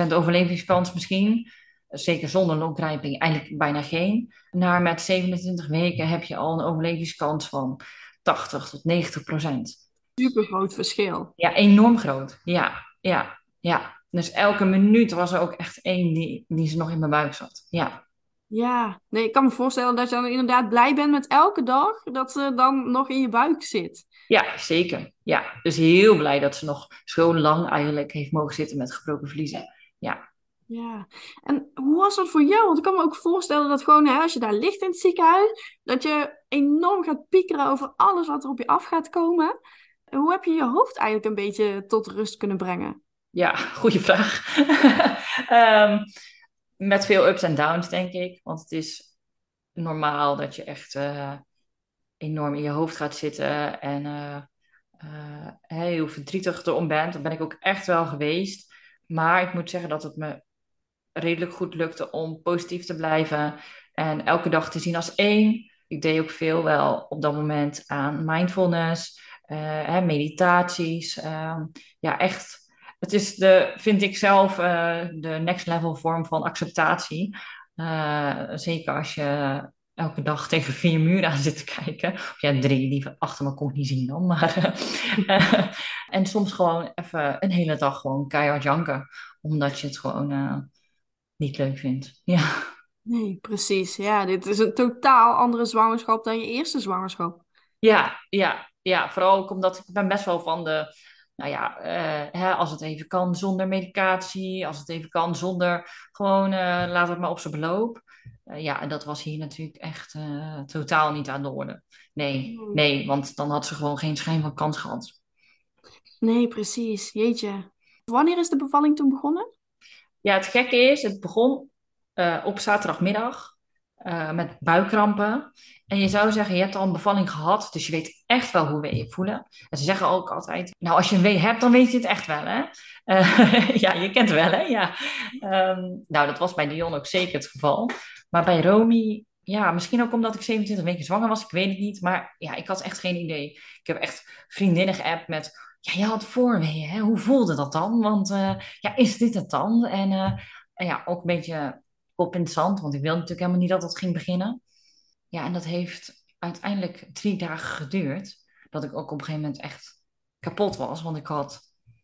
5% overlevingskans misschien, zeker zonder longrijping eigenlijk bijna geen, naar met 27 weken heb je al een overlevingskans van 80 tot 90% Super groot verschil. Ja, enorm groot. Ja, ja, ja. Dus elke minuut was er ook echt één die, die ze nog in mijn buik zat. Ja. Ja, nee, ik kan me voorstellen dat je dan inderdaad blij bent met elke dag dat ze dan nog in je buik zit. Ja, zeker. Ja, dus heel blij dat ze nog zo lang eigenlijk heeft mogen zitten met gebroken vliezen. Ja. Ja, en hoe was dat voor jou? Want ik kan me ook voorstellen dat gewoon hè, als je daar ligt in het ziekenhuis, dat je enorm gaat piekeren over alles wat er op je af gaat komen. Hoe heb je je hoofd eigenlijk een beetje tot rust kunnen brengen? Ja, goede vraag. um, [laughs] met veel ups en downs, denk ik. Want het is normaal dat je echt uh, enorm in je hoofd gaat zitten en uh, uh, heel verdrietig erom bent. Dat ben ik ook echt wel geweest. Maar ik moet zeggen dat het me redelijk goed lukte om positief te blijven en elke dag te zien als één. Ik deed ook veel wel op dat moment aan mindfulness, meditaties. Ehm, ja, echt het is de, vind ik zelf, uh, de next level vorm van acceptatie. Uh, zeker als je elke dag tegen vier muren aan zit te kijken. Of ja, drie, die achter me kon ik niet zien dan. Maar, uh, [laughs] en soms gewoon even een hele dag gewoon keihard janken. Omdat je het gewoon niet leuk vindt. Ja. Nee, precies. Ja, dit is een totaal andere zwangerschap dan je eerste zwangerschap. Ja, ja, ja. Vooral ook omdat ik ben best wel van de nou ja, uh, hè, als het even kan zonder medicatie, als het even kan zonder gewoon uh, laat het maar op zijn beloop. Uh, ja, en dat was hier natuurlijk echt totaal niet aan de orde. Nee, hmm. nee, want dan had ze gewoon geen schijn van kans gehad. Nee, precies. Jeetje. Wanneer is de bevalling toen begonnen? Ja, het gekke is, het begon op zaterdagmiddag met buikkrampen. En je zou zeggen, je hebt al een bevalling gehad, dus je weet echt wel hoe we je voelen. En ze zeggen ook altijd, nou als je een wee hebt, dan weet je het echt wel, hè? Uh, [laughs] ja, je kent wel, hè? Ja. Um, nou, dat was bij Dion ook zeker het geval. Maar bij Romy, ja, misschien ook omdat ik 27 weken zwanger was, ik weet het niet. Maar ja, ik had echt geen idee. Ik heb echt vriendinnen geappt met, ja, je had voorweeën, hè? Hoe voelde dat dan? Want uh, ja, is dit het dan? En ja, ook een beetje op in het zand, want ik wilde natuurlijk helemaal niet dat het ging beginnen. Ja, en dat heeft uiteindelijk drie dagen geduurd. Dat ik ook op een gegeven moment echt kapot was. Want ik had,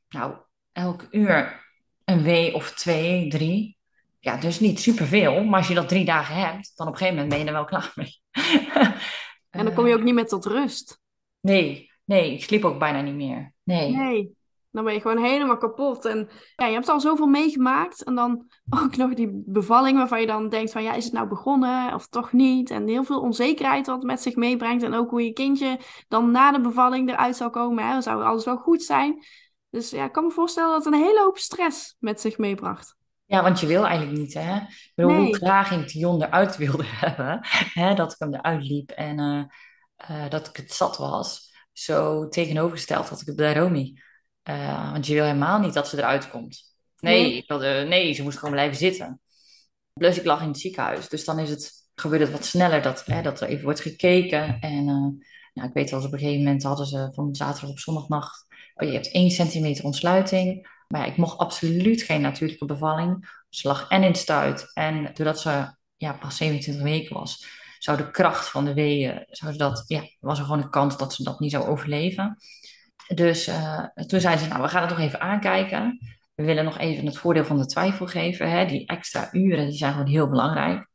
nou, elk uur een W of twee, drie. Ja, dus niet superveel. Maar als je dat drie dagen hebt, dan op een gegeven moment ben je er wel klaar mee. [laughs] En dan kom je ook niet meer tot rust. Nee, nee, ik sliep ook bijna niet meer. Nee. Nee. Dan ben je gewoon helemaal kapot. En ja, je hebt al zoveel meegemaakt. En dan [laughs] ook nog die bevalling waarvan je dan denkt van... ja, is het nou begonnen of toch niet? En heel veel onzekerheid wat het met zich meebrengt. En ook hoe je kindje dan na de bevalling eruit zou komen. Hè? Dan zou alles wel goed zijn. Dus ja, ik kan me voorstellen dat het een hele hoop stress met zich meebracht. Ja, want je wil eigenlijk niet, hè? Ik bedoel, Nee. hoe graag ik Dion eruit wilde [laughs] hebben, hè? Dat ik hem eruit liep en eh, eh, dat ik het zat was. Zo tegenovergesteld had ik het bij Romy. Eh, want je wil helemaal niet dat ze eruit komt. Nee, Nee. ik wilde, nee, ze moest gewoon blijven zitten. Plus ik lag in het ziekenhuis, dus dan is het, gebeurt het wat sneller dat, hè, dat er even wordt gekeken. En eh, nou, ik weet wel, eens op een gegeven moment hadden ze van zaterdag op zondagnacht, oh, je hebt één centimeter ontsluiting. Maar ja, ik mocht absoluut geen natuurlijke bevalling. Ze lag en in stuit. En doordat ze ja, pas 27 weken was, zou de kracht van de weeën, zou dat, ja, was er gewoon een kans dat ze dat niet zou overleven. Dus eh, toen zeiden ze, nou, we gaan het toch even aankijken. We willen nog even het voordeel van de twijfel geven. Hè? Die extra uren, die zijn gewoon heel belangrijk.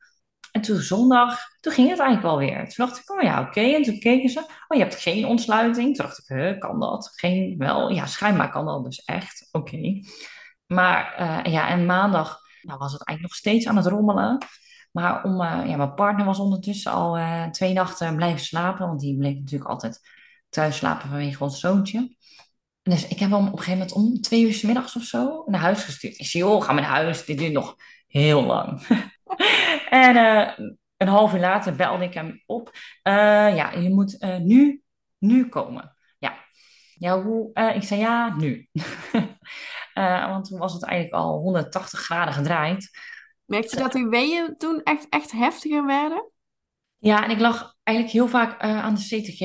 En toen zondag, toen ging het eigenlijk wel weer. Toen dacht ik, oh ja, oké. En toen keken ze, oh, je hebt geen ontsluiting. Toen dacht ik, kan dat? Geen, wel, ja, schijnbaar kan dat dus echt. Oké. Maar eh, ja, en maandag nou, was het eigenlijk nog steeds aan het rommelen. Maar om, eh, ja, mijn partner was ondertussen al twee nachten blijven slapen. Want die bleef natuurlijk altijd thuis slapen vanwege ons zoontje. Dus ik heb hem op een gegeven moment om twee uur 's middags of zo naar huis gestuurd. Ik zei, joh, ga maar naar huis. Dit duurt nog heel lang. [laughs] en eh, een half uur later belde ik hem op. Eh, ja, je moet eh, nu, nu komen. Ja. Ja, hoe? Ik zei, ja, nu. [laughs] Want toen was het eigenlijk al 180 graden gedraaid. Merkte je dat die weeën toen echt, echt heftiger werden? Ja, en ik lag eigenlijk heel vaak aan de CTG.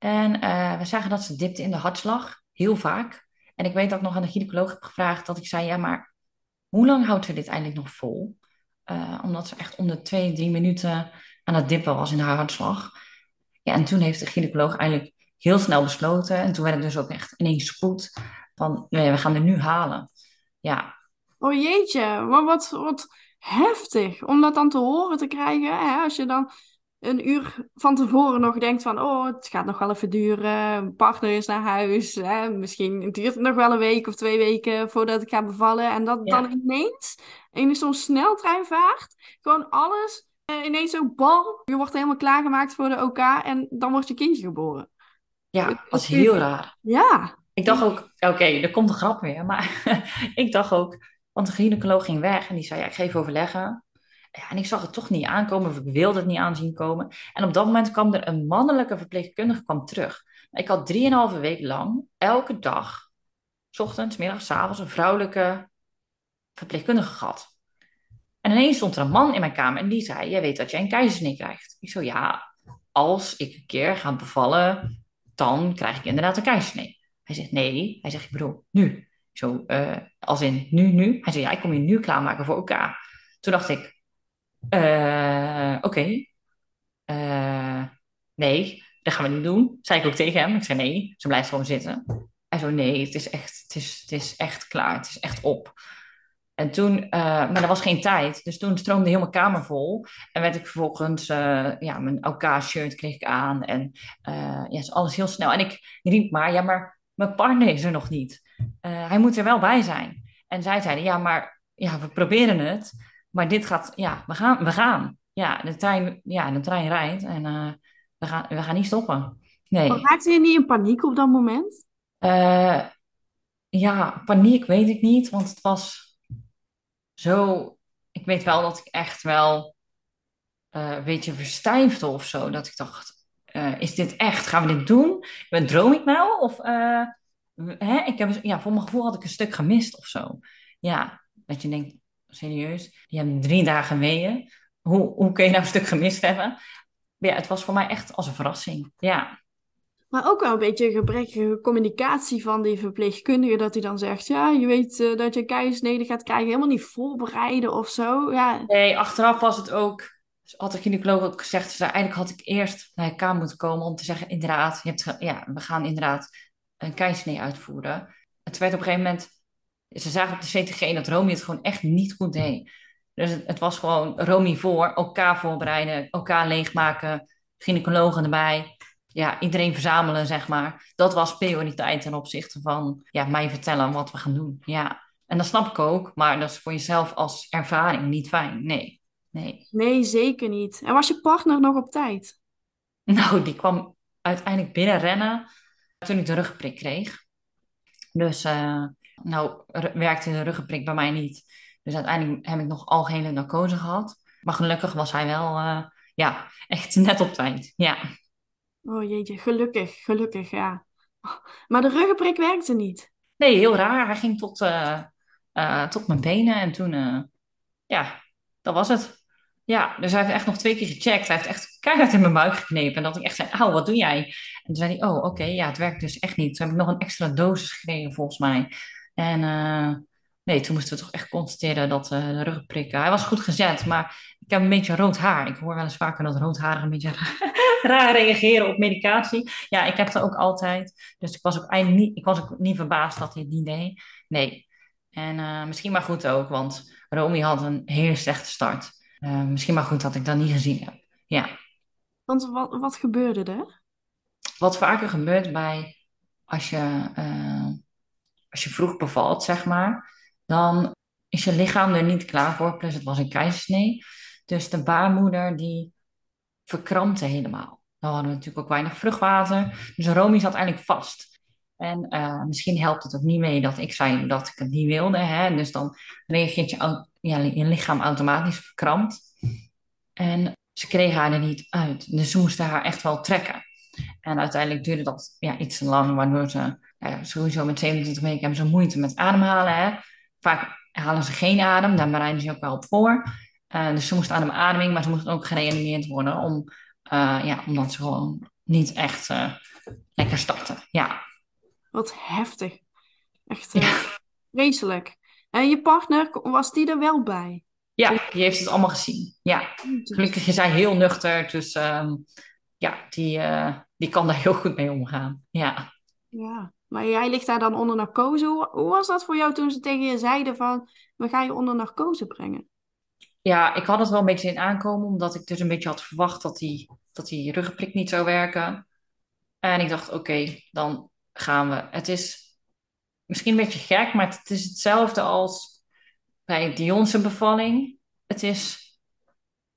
En eh, we zagen dat ze dipte in de hartslag. Heel vaak. En ik weet dat ik nog aan de gynaecoloog heb gevraagd dat ik zei, ja, maar hoe lang houdt ze dit eigenlijk nog vol? Eh, omdat ze echt om de twee, drie minuten aan het dippen was in haar hartslag. Ja, en toen heeft de gynaecoloog eigenlijk heel snel besloten. En toen werd het dus ook echt ineens spoed van, nee, we gaan er nu halen. Ja, Oh jeetje, maar wat, wat heftig om dat dan te horen te krijgen. Hè? Als je dan een uur van tevoren nog denkt van, oh, het gaat nog wel even duren. Mijn partner is naar huis. Hè? Misschien duurt het nog wel een week of twee weken voordat ik ga bevallen. En dat Ja. dan ineens, in zo'n sneltreinvaart, gewoon alles eh, ineens zo bal. Je wordt helemaal klaargemaakt voor de OK en dan wordt je kindje geboren. ja, dat was heel raar. Ja, Ik dacht ook, oké, er komt een grap weer. Maar [laughs] ik dacht ook, want de gynaecoloog ging weg en die zei, ja, ik ga even overleggen. En ik zag het toch niet aankomen, of ik wilde het niet aanzien komen. En op dat moment kwam er een mannelijke verpleegkundige kwam terug. Ik had drieënhalve week lang, elke dag, ochtends, middags, avonds, een vrouwelijke verpleegkundige gehad. En ineens stond er een man in mijn kamer en die zei, jij weet dat jij een keizersnee krijgt. Ik zo, ja, als ik een keer ga bevallen, dan krijg ik inderdaad een keizersnee. Hij zegt, nee. Hij zegt, ik bedoel, nu. Zo, eh, als in, nu, nu? Hij zei, ja, ik kom je nu klaarmaken voor elkaar. Toen dacht ik, eh, oké. Eh, nee, dat gaan we niet doen. Zei ik ook tegen hem. Ik zei, nee, ze blijft gewoon zitten. Hij zo, nee, het is echt, het is, het is echt klaar. Het is echt op. En toen, eh, maar er was geen tijd. Dus toen stroomde heel mijn kamer vol. En werd ik vervolgens, ja, mijn OK-shirt kreeg ik aan. En ja, alles heel snel. En ik riep maar, ja, maar mijn partner is er nog niet. Hij moet er wel bij zijn. En zij zeiden, ja, maar ja, we proberen het. Maar dit gaat, ja, we gaan. We gaan. Ja, de trein, ja, de trein rijdt en eh, we, gaan, we gaan niet stoppen. Nee. maar raakte je niet in paniek op dat moment? Eh, ja, paniek weet ik niet, want het was zo. Ik weet wel dat ik echt wel eh, een beetje verstijfde of zo. Dat ik dacht: is dit echt? Gaan we dit doen? Droom ik nou? Of hè? Ik heb, ja, voor mijn gevoel had ik een stuk gemist of zo. Ja, dat je denkt: serieus, je hebt drie dagen weeën. Hoe, hoe kun je nou een stuk gemist hebben? Ja, het was voor mij echt als een verrassing. Ja. Maar ook wel een beetje gebrekkige communicatie van die verpleegkundige. Dat hij dan zegt, ja, je weet eh, dat je keizersnede gaat krijgen. Helemaal niet voorbereiden of zo. Ja, Nee, achteraf was het ook had de gynaecoloog ook gezegd, dus eigenlijk had ik eerst naar kamer moeten komen om te zeggen, inderdaad, je hebt, ja, we gaan inderdaad een keizersnee uitvoeren. Het werd op een gegeven moment, ze zagen op de CTG dat Romy het gewoon echt niet goed deed. Dus het, het was gewoon Romy voor, elkaar voorbereiden, elkaar leegmaken, gynaecologen erbij. Ja, iedereen verzamelen, zeg maar. Dat was prioriteit ten opzichte van ja, mij vertellen wat we gaan doen. Ja, en dat snap ik ook, maar dat is voor jezelf als ervaring niet fijn. Nee, nee. Nee, zeker niet. En was je partner nog op tijd? [laughs] Nou, die kwam uiteindelijk binnenrennen toen ik de rugprik kreeg. Dus, uh, nou, werkte de ruggenprik bij mij niet. Dus uiteindelijk heb ik nog algehele narcose gehad. Maar gelukkig was hij wel, uh, ja, echt net op tijd. Ja. Oh jeetje, gelukkig, gelukkig, ja. Maar de ruggenprik werkte niet. Nee, heel raar. Hij ging tot, uh, tot mijn benen en toen, ja, dat was het. Ja, dus hij heeft echt nog twee keer gecheckt. Hij heeft echt keihard in mijn buik geknepen. En dat ik echt zei, auw, wat doe jij? En toen zei hij, oh, oké, ja, het werkt dus echt niet. Toen heb ik nog een extra dosis gekregen, volgens mij. En uh, nee, toen moesten we toch echt constateren dat uh, de ruggenprikken... Hij was goed gezet, maar ik heb een beetje rood haar. Ik hoor wel eens vaker dat roodharigen een beetje [laughs] raar reageren op medicatie. Ja, ik heb dat ook altijd. Dus ik was ook eigenlijk niet, ik was ook niet verbaasd dat hij het niet deed. Nee. En uh, misschien maar goed ook, want Romy had een hele slechte start. Uh, misschien maar goed dat ik dat niet gezien heb. Ja. Want wat, wat gebeurde er? Wat vaker gebeurt bij als je, uh, als je vroeg bevalt, zeg maar, dan is je lichaam er niet klaar voor. Plus het was een keizersnee. Dus de baarmoeder die verkrampte helemaal. Dan hadden we natuurlijk ook weinig vruchtwater. Dus Romy zat eigenlijk vast. En uh, misschien helpt het ook niet mee dat ik zei dat ik het niet wilde. Hè? Dus dan reageert je, je lichaam automatisch verkrampt. En ze kregen haar er niet uit. Dus ze moesten haar echt wel trekken. En uiteindelijk duurde dat ja, iets te lang, waardoor ze ja, sowieso met 27 weken hebben ze moeite met ademhalen. Hè? Vaak halen ze geen adem, daar bereiden ze ook wel op voor. Uh, dus ze moesten ademing, maar ze moesten ook gereanimeerd worden, om, uh, ja, omdat ze gewoon niet echt uh, lekker starten. Ja. Wat heftig. Echt vreselijk. En je partner, was die er wel bij? Ja, die heeft het allemaal gezien. Ja, gelukkig is hij heel nuchter, dus um, ja, die, die kan daar heel goed mee omgaan. Ja. Ja, maar jij ligt daar dan onder narcose. Hoe, was dat voor jou toen ze tegen je zeiden van, we gaan je onder narcose brengen? Ja, ik had het wel een beetje in aankomen, omdat ik dus een beetje had verwacht dat die, dat die ruggenprik niet zou werken. En ik dacht, oké, dan gaan we. Het is misschien een beetje gek, maar het is hetzelfde als bij Dion's bevalling. Het is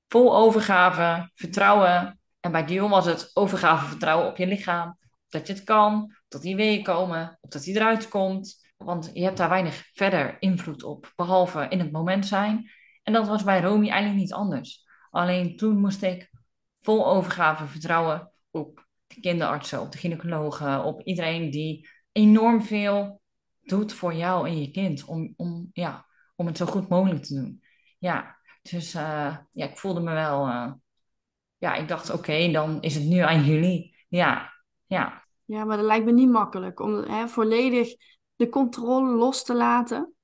vol overgave, vertrouwen. En bij Dion was het overgave, vertrouwen op je lichaam. Dat je het kan, dat die weeën komen, dat die eruit komt. Want je hebt daar weinig verder invloed op, behalve in het moment zijn. En dat was bij Romy eigenlijk niet anders. Alleen toen moest ik vol overgave vertrouwen op de kinderartsen, op de gynaecologen, op iedereen die enorm veel doet voor jou en je kind. Om, om, ja, om het zo goed mogelijk te doen. Ja, dus uh, ja, ik voelde me wel. Uh, ja, ik dacht, oké, dan is het nu aan jullie. Ja, ja. Ja, maar dat lijkt me niet makkelijk om hè, volledig de controle los te laten.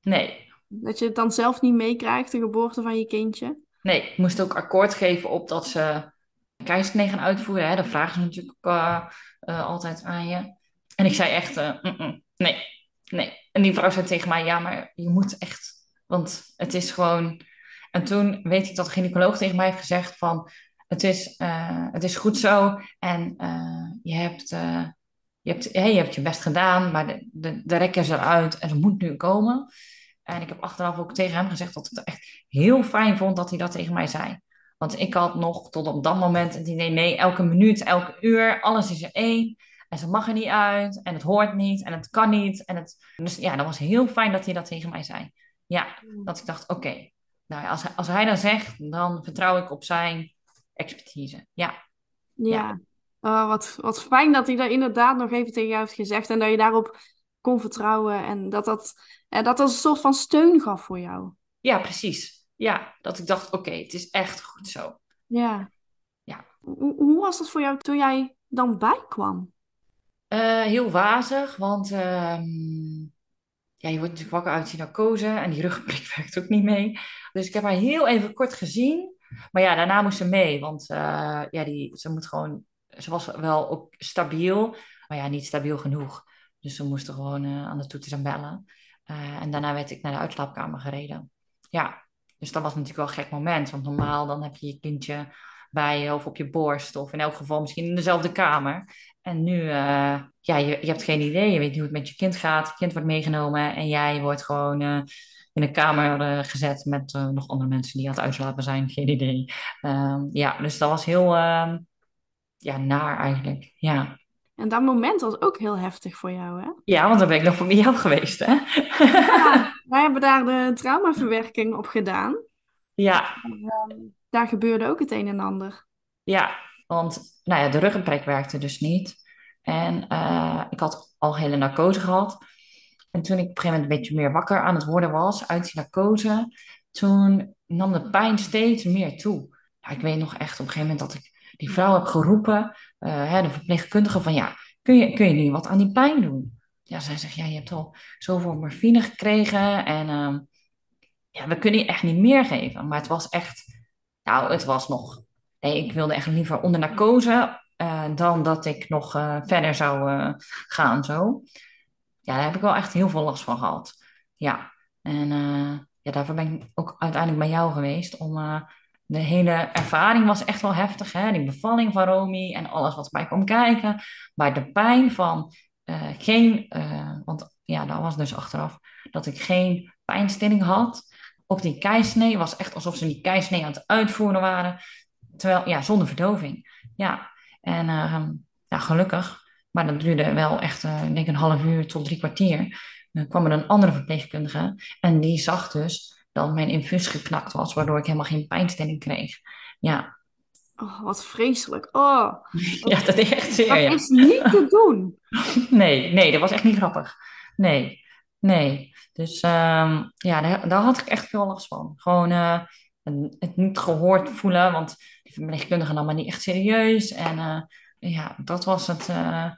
Nee. Dat je het dan zelf niet meekrijgt, de geboorte van je kindje. Nee, ik moest ook akkoord geven op dat ze keizersnee gaan uitvoeren. Hè. Dat vragen ze natuurlijk uh, altijd aan je. En ik zei echt, mm -mm, nee, nee. En die vrouw zei tegen mij, ja, maar je moet echt, want het is gewoon... En toen weet ik dat de gynaecoloog tegen mij heeft gezegd van, het is, uh, het is goed zo en uh, je, hebt, uh, je, hebt, hey, je hebt je best gedaan, maar de, de, de rek is eruit en het moet nu komen. En ik heb achteraf ook tegen hem gezegd dat ik het echt heel fijn vond dat hij dat tegen mij zei. Want ik had nog tot op dat moment het idee, nee, elke minuut, elke uur, alles is er één. En ze mag er niet uit. En het hoort niet. En het kan niet. En het... Dus ja, dat was heel fijn dat hij dat tegen mij zei. Ja, dat ik dacht, oké. Okay, nou ja, als, hij, als hij dat zegt, dan vertrouw ik op zijn expertise. Ja. Ja. ja. Uh, wat, wat fijn dat hij daar inderdaad nog even tegen jou heeft gezegd. En dat je daarop kon vertrouwen. En dat dat, uh, dat, dat een soort van steun gaf voor jou. Ja, precies. Ja, dat ik dacht, oké, okay, het is echt goed zo. Ja. ja. Hoe, hoe was dat voor jou toen jij dan bijkwam? Uh, heel wazig, want uh, ja, je wordt natuurlijk wakker uit die narcose en die ruggenprik [laughs] werkt ook niet mee. Dus ik heb haar heel even kort gezien. Maar ja, daarna moest ze mee, want uh, ja, die, ze moet gewoon, ze was wel ook stabiel, maar ja, niet stabiel genoeg. Dus ze moesten gewoon uh, aan de toeters en bellen. Uh, en daarna werd ik naar de uitslaapkamer gereden. Ja, dus dat was natuurlijk wel een gek moment, want normaal dan heb je je kindje bij je of op je borst, of in elk geval misschien in dezelfde kamer. En nu, ja, je, je hebt geen idee, je weet niet hoe het met je kind gaat. Het kind wordt meegenomen en jij wordt gewoon in een kamer uh, gezet met uh, nog andere mensen die aan het uitslapen zijn. Geen idee. Um, ja, dus dat was heel uh, ja, naar eigenlijk. Ja. En dat moment was ook heel heftig voor jou, hè? Ja, want dan ben ik nog voor jou geweest, hè? Ja, [laughs] wij hebben daar de traumaverwerking op gedaan. Ja. Um, daar gebeurde ook het een en ander. Ja, want nou ja, de ruggenprik werkte dus niet. En eh, ik had al hele narcose gehad. En toen ik op een gegeven moment een beetje meer wakker aan het worden was uit die narcose, toen nam de pijn steeds meer toe. Ik weet nog echt op een gegeven moment dat ik die vrouw heb geroepen, uh, hè, de verpleegkundige, van ja, kun je, kun je nu wat aan die pijn doen? Ja, zij zegt, ja, je hebt al zoveel morfine gekregen en uh, ja, we kunnen je echt niet meer geven. Maar het was echt, nou, het was nog, ik wilde echt liever onder narcose uh, dan dat ik nog uh, verder zou gaan zo ja, daar heb ik wel echt heel veel last van gehad. Ja, en uh, ja, daarvoor ben ik ook uiteindelijk bij jou geweest. Om, uh, de hele ervaring was echt wel heftig. Hè? Die bevalling van Romy en alles wat erbij kwam kijken. Maar de pijn van uh, geen... want ja, dat was dus achteraf dat ik geen pijnstilling had. Ook die keisnee was echt alsof ze die keisnee aan het uitvoeren waren. Terwijl, ja, zonder verdoving. Ja, en ja, gelukkig maar dat duurde wel echt, uh, ik denk een half uur tot drie kwartier. Dan kwam er een andere verpleegkundige en die zag dus dat mijn infuus geknakt was, waardoor ik helemaal geen pijnstilling kreeg. Ja. Oh, wat vreselijk. Oh, [laughs] ja, dat is echt zeer. Dat ja. is niet te [laughs] doen. nee, nee, dat was echt niet grappig. Nee, nee. Dus um, ja, daar, daar, had ik echt veel last van. Gewoon uh, het niet gehoord voelen, want die verpleegkundige nam me niet echt serieus. En uh, ja, dat was het. Uh,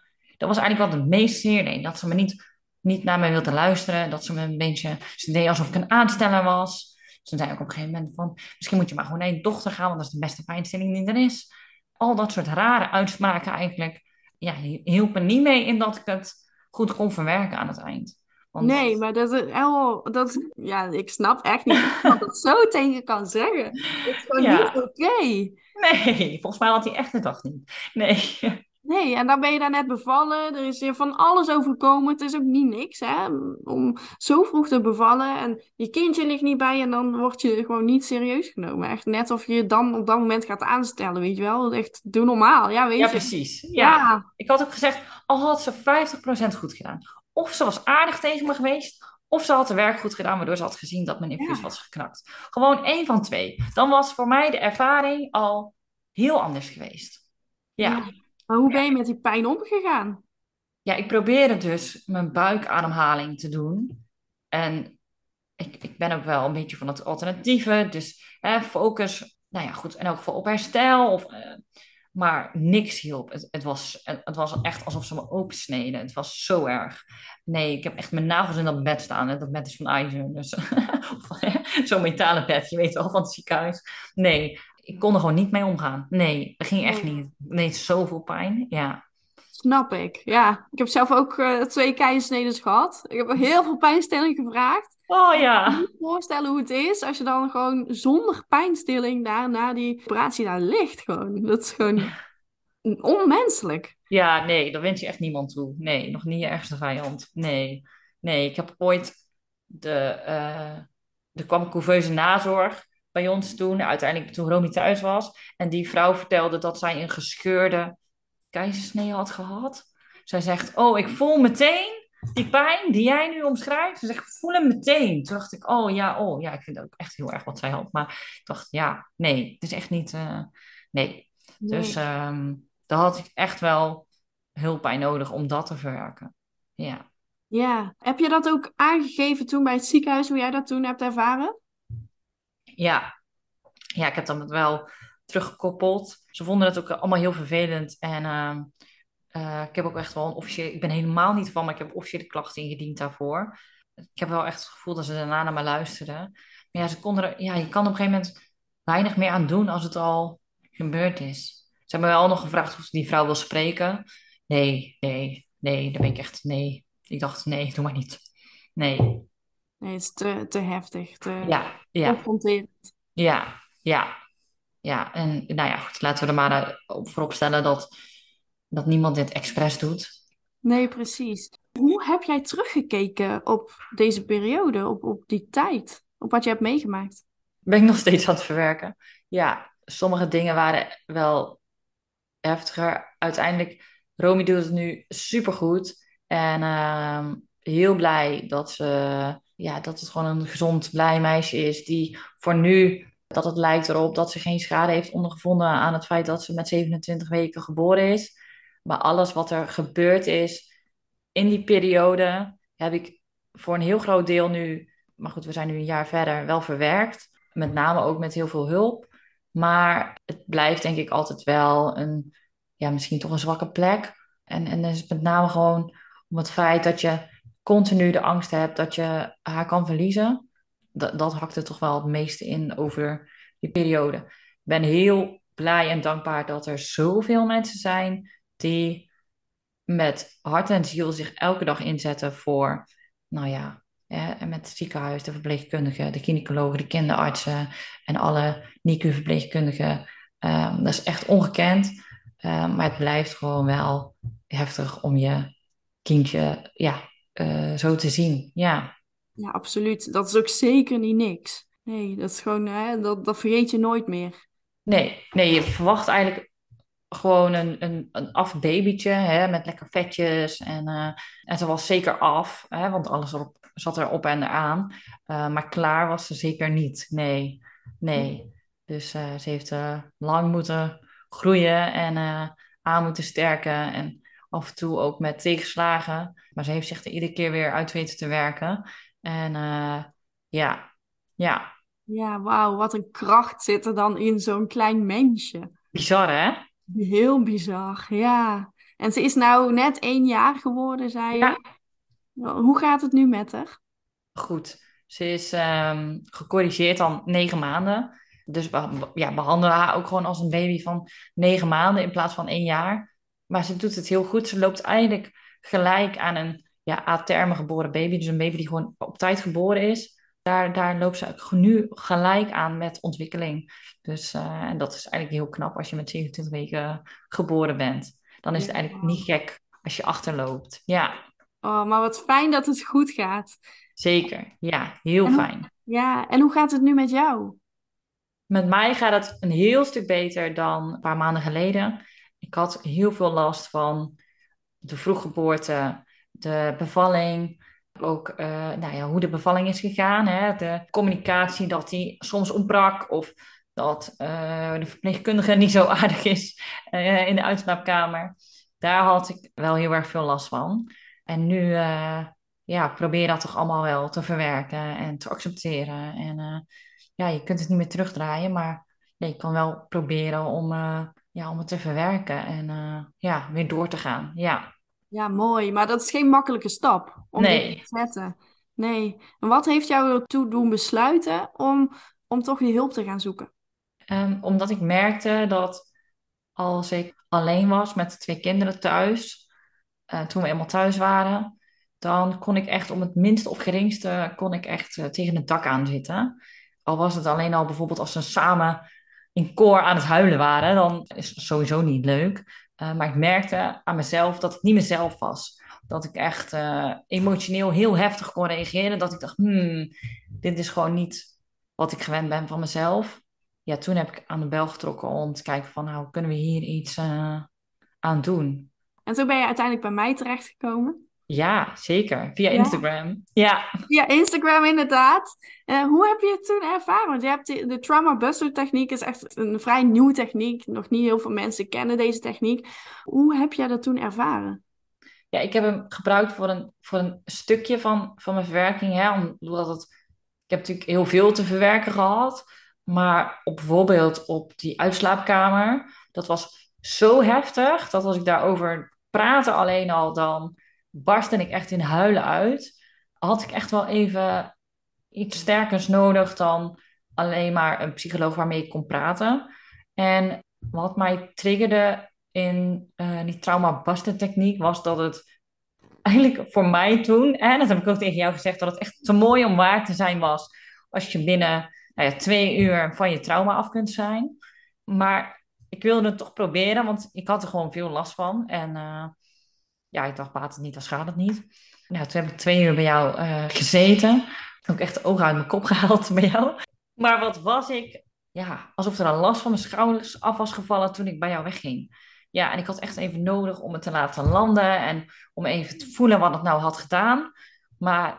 dat was eigenlijk wel het meest zeer. Dat ze me niet, niet naar mij wilde luisteren. Dat ze me een beetje. Ze deed alsof ik een aansteller was. Ze zei ook op een gegeven moment van. Misschien moet je maar gewoon naar je dochter gaan, want dat is de beste pijnstilling die er is. Al dat soort rare uitspraken eigenlijk. Ja, hielpen niet mee in dat ik het goed kon verwerken aan het eind. Want... Nee, maar dat, oh, dat, ja, ik snap echt niet dat dat zo tegen kan zeggen. Het is gewoon ja. niet oké. Okay. Nee, volgens mij had hij echt de dag niet. Nee. Nee, en dan ben je daar net bevallen. Er is hier van alles overkomen. Het is ook niet niks, hè. Om zo vroeg te bevallen en je kindje ligt niet bij en dan word je gewoon niet serieus genomen. Echt net of je dan op dat moment gaat aanstellen, weet je wel. Echt, doe normaal, ja, weet ja, je. Precies. Ja, ja. Ik had ook gezegd, al had ze 50% goed gedaan. Of ze was aardig tegen me geweest, of ze had haar werk goed gedaan, waardoor ze had gezien dat mijn infuus ja. was geknakt. Gewoon één van twee. Dan was voor mij de ervaring al heel anders geweest. Ja. Maar hoe ben je met die pijn omgegaan? Ja, ik probeerde dus mijn buikademhaling te doen. En ik, ik ben ook wel een beetje van het alternatieve. Dus hè, focus, nou ja, goed, in elk geval op herstel. Of, uh, maar niks hielp. Het, het, was, het was echt alsof ze me opensneden. Het was zo erg. Nee, ik heb echt mijn nagels in dat bed staan. Hè. Dat bed is van ijzer. Dus [laughs] zo'n metalen bed, je weet wel, van het ziekenhuis. Nee, ik kon er gewoon niet mee omgaan. Nee, dat ging echt nee. niet. Nee, zoveel pijn. Ja. Snap ik. Ja, ik heb zelf ook uh, twee keizersneden gehad. Ik heb heel veel pijnstilling gevraagd. Oh ja. Ik kan me voorstellen hoe het is als je dan gewoon zonder pijnstilling daar na die operatie daar ligt. Gewoon. Dat is gewoon onmenselijk. Ja, nee, daar wens je echt niemand toe. Nee, nog niet je ergste vijand. Nee, nee, ik heb ooit de, uh, er kwam couveuse nazorg bij ons toen, uiteindelijk toen Romy thuis was. En die vrouw vertelde dat zij een gescheurde keizersnee had gehad. Zij zegt, oh, ik voel meteen die pijn die jij nu omschrijft. Ze zegt, voel hem meteen. Toen dacht ik, oh ja, oh ja, ik vind ook echt heel erg wat zij had. Maar ik dacht, ja, nee, het is echt niet, uh, nee. nee. Dus um, daar had ik echt wel hulp bij nodig om dat te verwerken. Ja. Ja, heb je dat ook aangegeven toen bij het ziekenhuis, hoe jij dat toen hebt ervaren? Ja, ja ik heb dat wel teruggekoppeld. Ze vonden het ook allemaal heel vervelend. En uh, uh, ik heb ook echt wel een officiële... Ik ben helemaal niet van, maar ik heb officiële klachten ingediend daarvoor. Ik heb wel echt het gevoel dat ze daarna naar me luisterden. Maar ja, ze konden er, ja, je kan op een gegeven moment weinig meer aan doen als het al gebeurd is. Ze hebben me wel nog gevraagd of die vrouw wil spreken. Nee, nee, nee, daar ben ik echt, nee. Ik dacht, nee, doe maar niet. Nee. Nee, het is te, te heftig, te Ja, ja, confronterend. ja, ja, ja. En nou ja, goed, laten we er maar eh, op voorop stellen dat, dat niemand dit expres doet. Nee, precies. Hoe heb jij teruggekeken op deze periode, op, op die tijd, op wat je hebt meegemaakt? Ben ik nog steeds aan het verwerken. Ja, sommige dingen waren wel heftiger. Uiteindelijk, Romy doet het nu supergoed. En ehm, heel blij dat ze, ja, dat het gewoon een gezond, blij meisje is. Die voor nu, dat het lijkt erop dat ze geen schade heeft ondergevonden aan het feit dat ze met 27 weken geboren is. Maar alles wat er gebeurd is in die periode, heb ik voor een heel groot deel nu, maar goed, we zijn nu een jaar verder, wel verwerkt. Met name ook met heel veel hulp. Maar het blijft denk ik altijd wel een, ja, misschien toch een zwakke plek. En, en het met name gewoon om het feit dat je continu de angst hebt dat je haar kan verliezen. Dat, dat hakt toch wel het meeste in over die periode. Ik ben heel blij en dankbaar dat er zoveel mensen zijn die met hart en ziel zich elke dag inzetten voor, nou ja, en met het ziekenhuis, de verpleegkundigen, de gynaecologen, de kinderartsen en alle NICU-verpleegkundigen. Ehm, dat is echt ongekend. Ehm, maar het blijft gewoon wel heftig om je kindje ja, eh, zo te zien. Ja. Ja, absoluut. Dat is ook zeker niet niks. Nee, dat is gewoon, hè, dat, dat vergeet je nooit meer. Nee, nee, je verwacht eigenlijk gewoon een, een, een af babytje hè, met lekker vetjes. En, eh, en ze was zeker af, hè, want alles erop, zat er op en eraan. Uh, maar klaar was ze zeker niet. Nee, nee. Dus uh, ze heeft lang moeten groeien en aan moeten sterken. En af en toe ook met tegenslagen. Maar ze heeft zich er iedere keer weer uit weten te werken. En ja, ja. Ja, wauw, wat een kracht zit er dan in zo'n klein mensje. Bizar, hè? Heel bizar, ja. En ze is nou net één jaar geworden, zei je. Hoe gaat het nu met haar? Goed. Ze is um, gecorrigeerd al negen maanden. Dus we ja, behandelen haar ook gewoon als een baby van negen maanden in plaats van één jaar. Maar ze doet het heel goed. Ze loopt eigenlijk gelijk aan een ja, a-terme geboren baby. Dus een baby die gewoon op tijd geboren is. Daar, daar loopt ze nu gelijk aan met ontwikkeling. Dus uh, en dat is eigenlijk heel knap als je met 27 weken geboren bent. Dan is het eigenlijk niet gek als je achterloopt. Ja. Oh, maar wat fijn dat het goed gaat. Zeker, ja, heel fijn. Ja, en hoe gaat het nu met jou? Met mij gaat het een heel stuk beter dan een paar maanden geleden. Ik had heel veel last van de vroeggeboorte, de bevalling, ook uh, nou ja, hoe de bevalling is gegaan. Hè? De communicatie dat die soms ontbrak of dat uh, de verpleegkundige niet zo aardig is uh, in de uitslaapkamer. Daar had ik wel heel erg veel last van. En nu ja, probeer dat toch allemaal wel te verwerken en te accepteren. En ja, je kunt het niet meer terugdraaien, maar je kan wel proberen om, ja, om het te verwerken en ja, weer door te gaan. Ja. Ja, mooi. Maar dat is geen makkelijke stap om nee. te zetten. Nee. En wat heeft jou ertoe doen besluiten om, om toch die hulp te gaan zoeken? Um, omdat ik merkte dat als ik alleen was met de twee kinderen thuis, uh, toen we eenmaal thuis waren, dan kon ik echt om het minste of geringste kon ik echt uh, tegen het dak aan zitten. Al was het alleen al bijvoorbeeld als ze samen in koor aan het huilen waren, dan is het sowieso niet leuk. Uh, maar ik merkte aan mezelf dat ik niet mezelf was. Dat ik echt uh, emotioneel heel heftig kon reageren. Dat ik dacht, hmm, dit is gewoon niet wat ik gewend ben van mezelf. Ja, toen heb ik aan de bel getrokken om te kijken van, nou, kunnen we hier iets uh, aan doen? En toen ben je uiteindelijk bij mij terechtgekomen? Ja, zeker. Via ja. Instagram. Ja. Via Instagram, inderdaad. Uh, hoe heb je het toen ervaren? Want je hebt de, de trauma buster techniek is echt een vrij nieuwe techniek. Nog niet heel veel mensen kennen deze techniek. Hoe heb jij dat toen ervaren? Ja, ik heb hem gebruikt voor een, voor een stukje van, van mijn verwerking. Hè, omdat het, ik heb natuurlijk heel veel te verwerken gehad. Maar op, bijvoorbeeld op die uitslaapkamer, dat was zo heftig dat als ik daarover praatte alleen al, dan barstte ik echt in huilen uit. Had ik echt wel even iets sterkers nodig dan alleen maar een psycholoog waarmee ik kon praten. En wat mij triggerde in uh, die trauma-buster techniek was dat het eigenlijk voor mij toen, en dat heb ik ook tegen jou gezegd, dat het echt te mooi om waar te zijn was als je binnen nou ja, twee uur van je trauma af kunt zijn. Maar ik wilde het toch proberen, want ik had er gewoon veel last van. En uh, ja, ik dacht, baat het niet, dan schaadt het niet. Nou, toen heb ik twee uur bij jou uh, gezeten. Ook echt de ogen uit mijn kop [laughs] gehaald bij jou. Maar wat was ik? Ja, alsof er een last van mijn schouders af was gevallen toen ik bij jou wegging. Ja, en ik had echt even nodig om het te laten landen en om even te voelen wat het nou had gedaan. Maar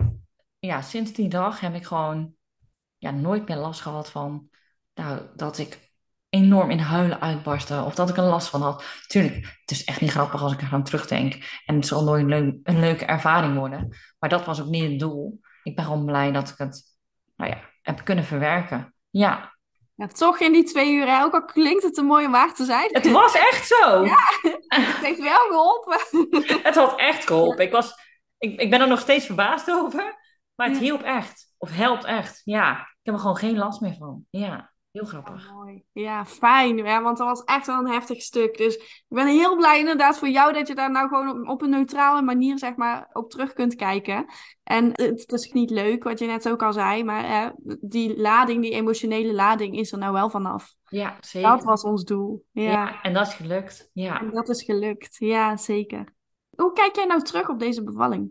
ja, sinds die dag heb ik gewoon ja, nooit meer last gehad van nou, dat ik enorm in huilen uitbarstte of dat ik er last van had. Tuurlijk, het is echt niet grappig als ik er aan terugdenk. En het zal nooit een, leuk, een leuke ervaring worden. Maar dat was ook niet het doel. Ik ben gewoon blij dat ik het nou ja, heb kunnen verwerken. Ja. Ja, toch in die twee uur, ook al klinkt het een mooie waar te zijn. Het was echt zo. [laughs] Ja, [laughs] het heeft wel geholpen. [laughs] Het had echt geholpen. Ik, was, ik, ik ben er nog steeds verbaasd over. Maar het hielp echt. Of helpt echt. Ja, ik heb er gewoon geen last meer van. Ja. Heel grappig. Oh, mooi. Ja, fijn. Ja, want dat was echt wel een heftig stuk. Dus ik ben heel blij inderdaad voor jou dat je daar nou gewoon op, een neutrale manier zeg maar, op terug kunt kijken. En het, is niet leuk, wat je net ook al zei, maar die lading, die emotionele lading is er nou wel vanaf. Ja, zeker. Dat was ons doel. Ja, ja en dat is gelukt. Ja. En dat is gelukt. Ja, zeker. Hoe kijk jij nou terug op deze bevalling?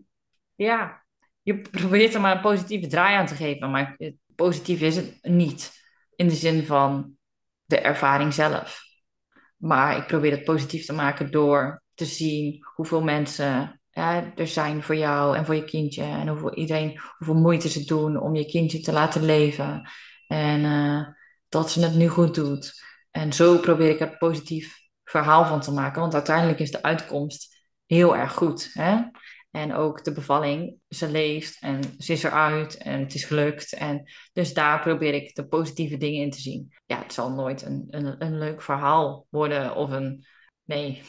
Ja, je probeert er maar een positieve draai aan te geven, maar positief is het niet in de zin van de ervaring zelf. Maar ik probeer het positief te maken door te zien hoeveel mensen er zijn voor jou en voor je kindje. En hoeveel, iedereen, hoeveel moeite ze doen om je kindje te laten leven. En uh, dat ze het nu goed doet. En zo probeer ik er positief verhaal van te maken. Want uiteindelijk is de uitkomst heel erg goed. Hè? En ook de bevalling, ze leeft en ze is eruit en het is gelukt. En dus daar probeer ik de positieve dingen in te zien. Ja, het zal nooit een, een, een leuk verhaal worden of een. Nee.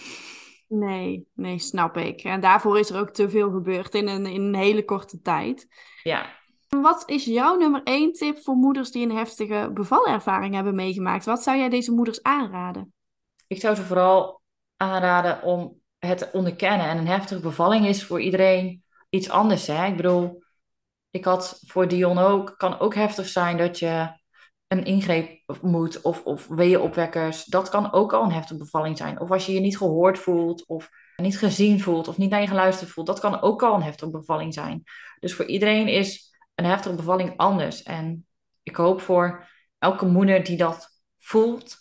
Nee, nee, snap ik. En daarvoor is er ook te veel gebeurd in een, in een hele korte tijd. Ja. Wat is jouw nummer één tip voor moeders die een heftige bevalervaring hebben meegemaakt? Wat zou jij deze moeders aanraden? Ik zou ze vooral aanraden om het onderkennen. En een heftige bevalling is voor iedereen iets anders. Hè? Ik bedoel, ik had voor Dion ook, kan ook heftig zijn dat je een ingreep moet of, of weeënopwekkers. Dat kan ook al een heftige bevalling zijn. Of als je je niet gehoord voelt of niet gezien voelt of niet naar je geluisterd voelt. Dat kan ook al een heftige bevalling zijn. Dus voor iedereen is een heftige bevalling anders. En ik hoop voor elke moeder die dat voelt,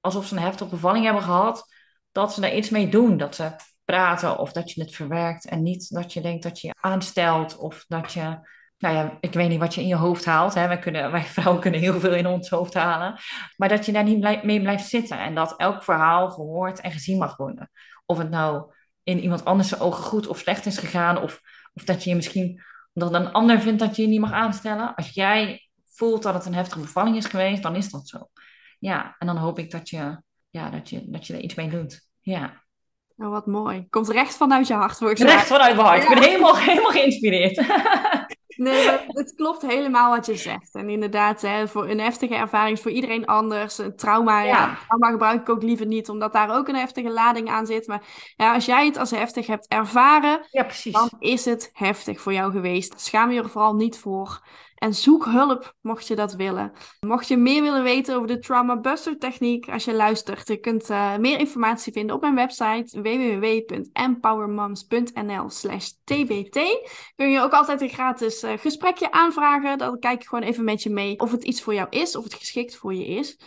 alsof ze een heftige bevalling hebben gehad, dat ze daar iets mee doen. Dat ze praten of dat je het verwerkt. En niet dat je denkt dat je je aanstelt of dat je, nou ja, ik weet niet wat je in je hoofd haalt. Hè. Wij, kunnen, wij [laughs] vrouwen kunnen heel veel in ons hoofd halen. Maar dat je daar niet mee blijft zitten. En dat elk verhaal gehoord en gezien mag worden. Of het nou in iemand anders ogen goed of slecht is gegaan. Of, of dat je je misschien, dat een ander vindt dat je je niet mag aanstellen. Als jij voelt dat het een heftige bevalling is geweest, dan is dat zo. Ja, en dan hoop ik dat je ja, dat, je, dat je er iets mee doet. Ja. Oh, wat mooi. Komt recht vanuit je hart, voor Recht vanuit mijn hart. Ik ben helemaal, helemaal geïnspireerd. [laughs] nee, het klopt helemaal wat je zegt. En inderdaad, hè, voor een heftige ervaring is voor iedereen anders. Een trauma, ja. trauma gebruik ik ook liever niet, omdat daar ook een heftige lading aan zit. Maar ja, als jij het als heftig hebt ervaren, ja, precies. dan is het heftig voor jou geweest. Schaam je er vooral niet voor. En zoek hulp, mocht je dat willen. Mocht je meer willen weten over de Trauma Buster techniek, als je luistert, je kunt uh, meer informatie vinden op mijn website www.empowermoms.nl slash tbt. Kun je ook altijd een gratis uh, gesprekje aanvragen. Dan kijk ik gewoon even met je mee of het iets voor jou is, of het geschikt voor je is.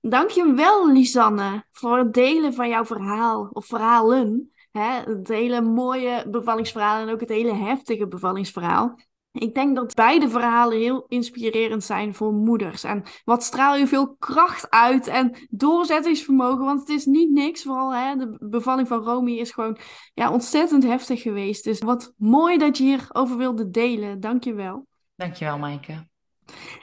Dankjewel, Lisanne, voor het delen van jouw verhaal of verhalen. Hè? Het hele mooie bevallingsverhaal en ook het hele heftige bevallingsverhaal. Ik denk dat beide verhalen heel inspirerend zijn voor moeders. En wat straal je veel kracht uit en doorzettingsvermogen. Want het is niet niks. Vooral hè, de bevalling van Romy is gewoon ja, ontzettend heftig geweest. Dus wat mooi dat je hierover wilde delen. Dank je wel. Dank je wel, Maaike.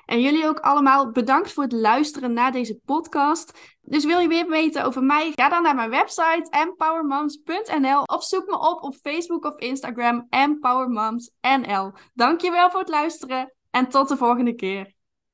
En jullie ook allemaal bedankt voor het luisteren naar deze podcast. Dus wil je meer weten over mij? Ga dan naar mijn website empowermoms.nl of zoek me op op Facebook of Instagram empowermomsnl. Dankjewel voor het luisteren en tot de volgende keer.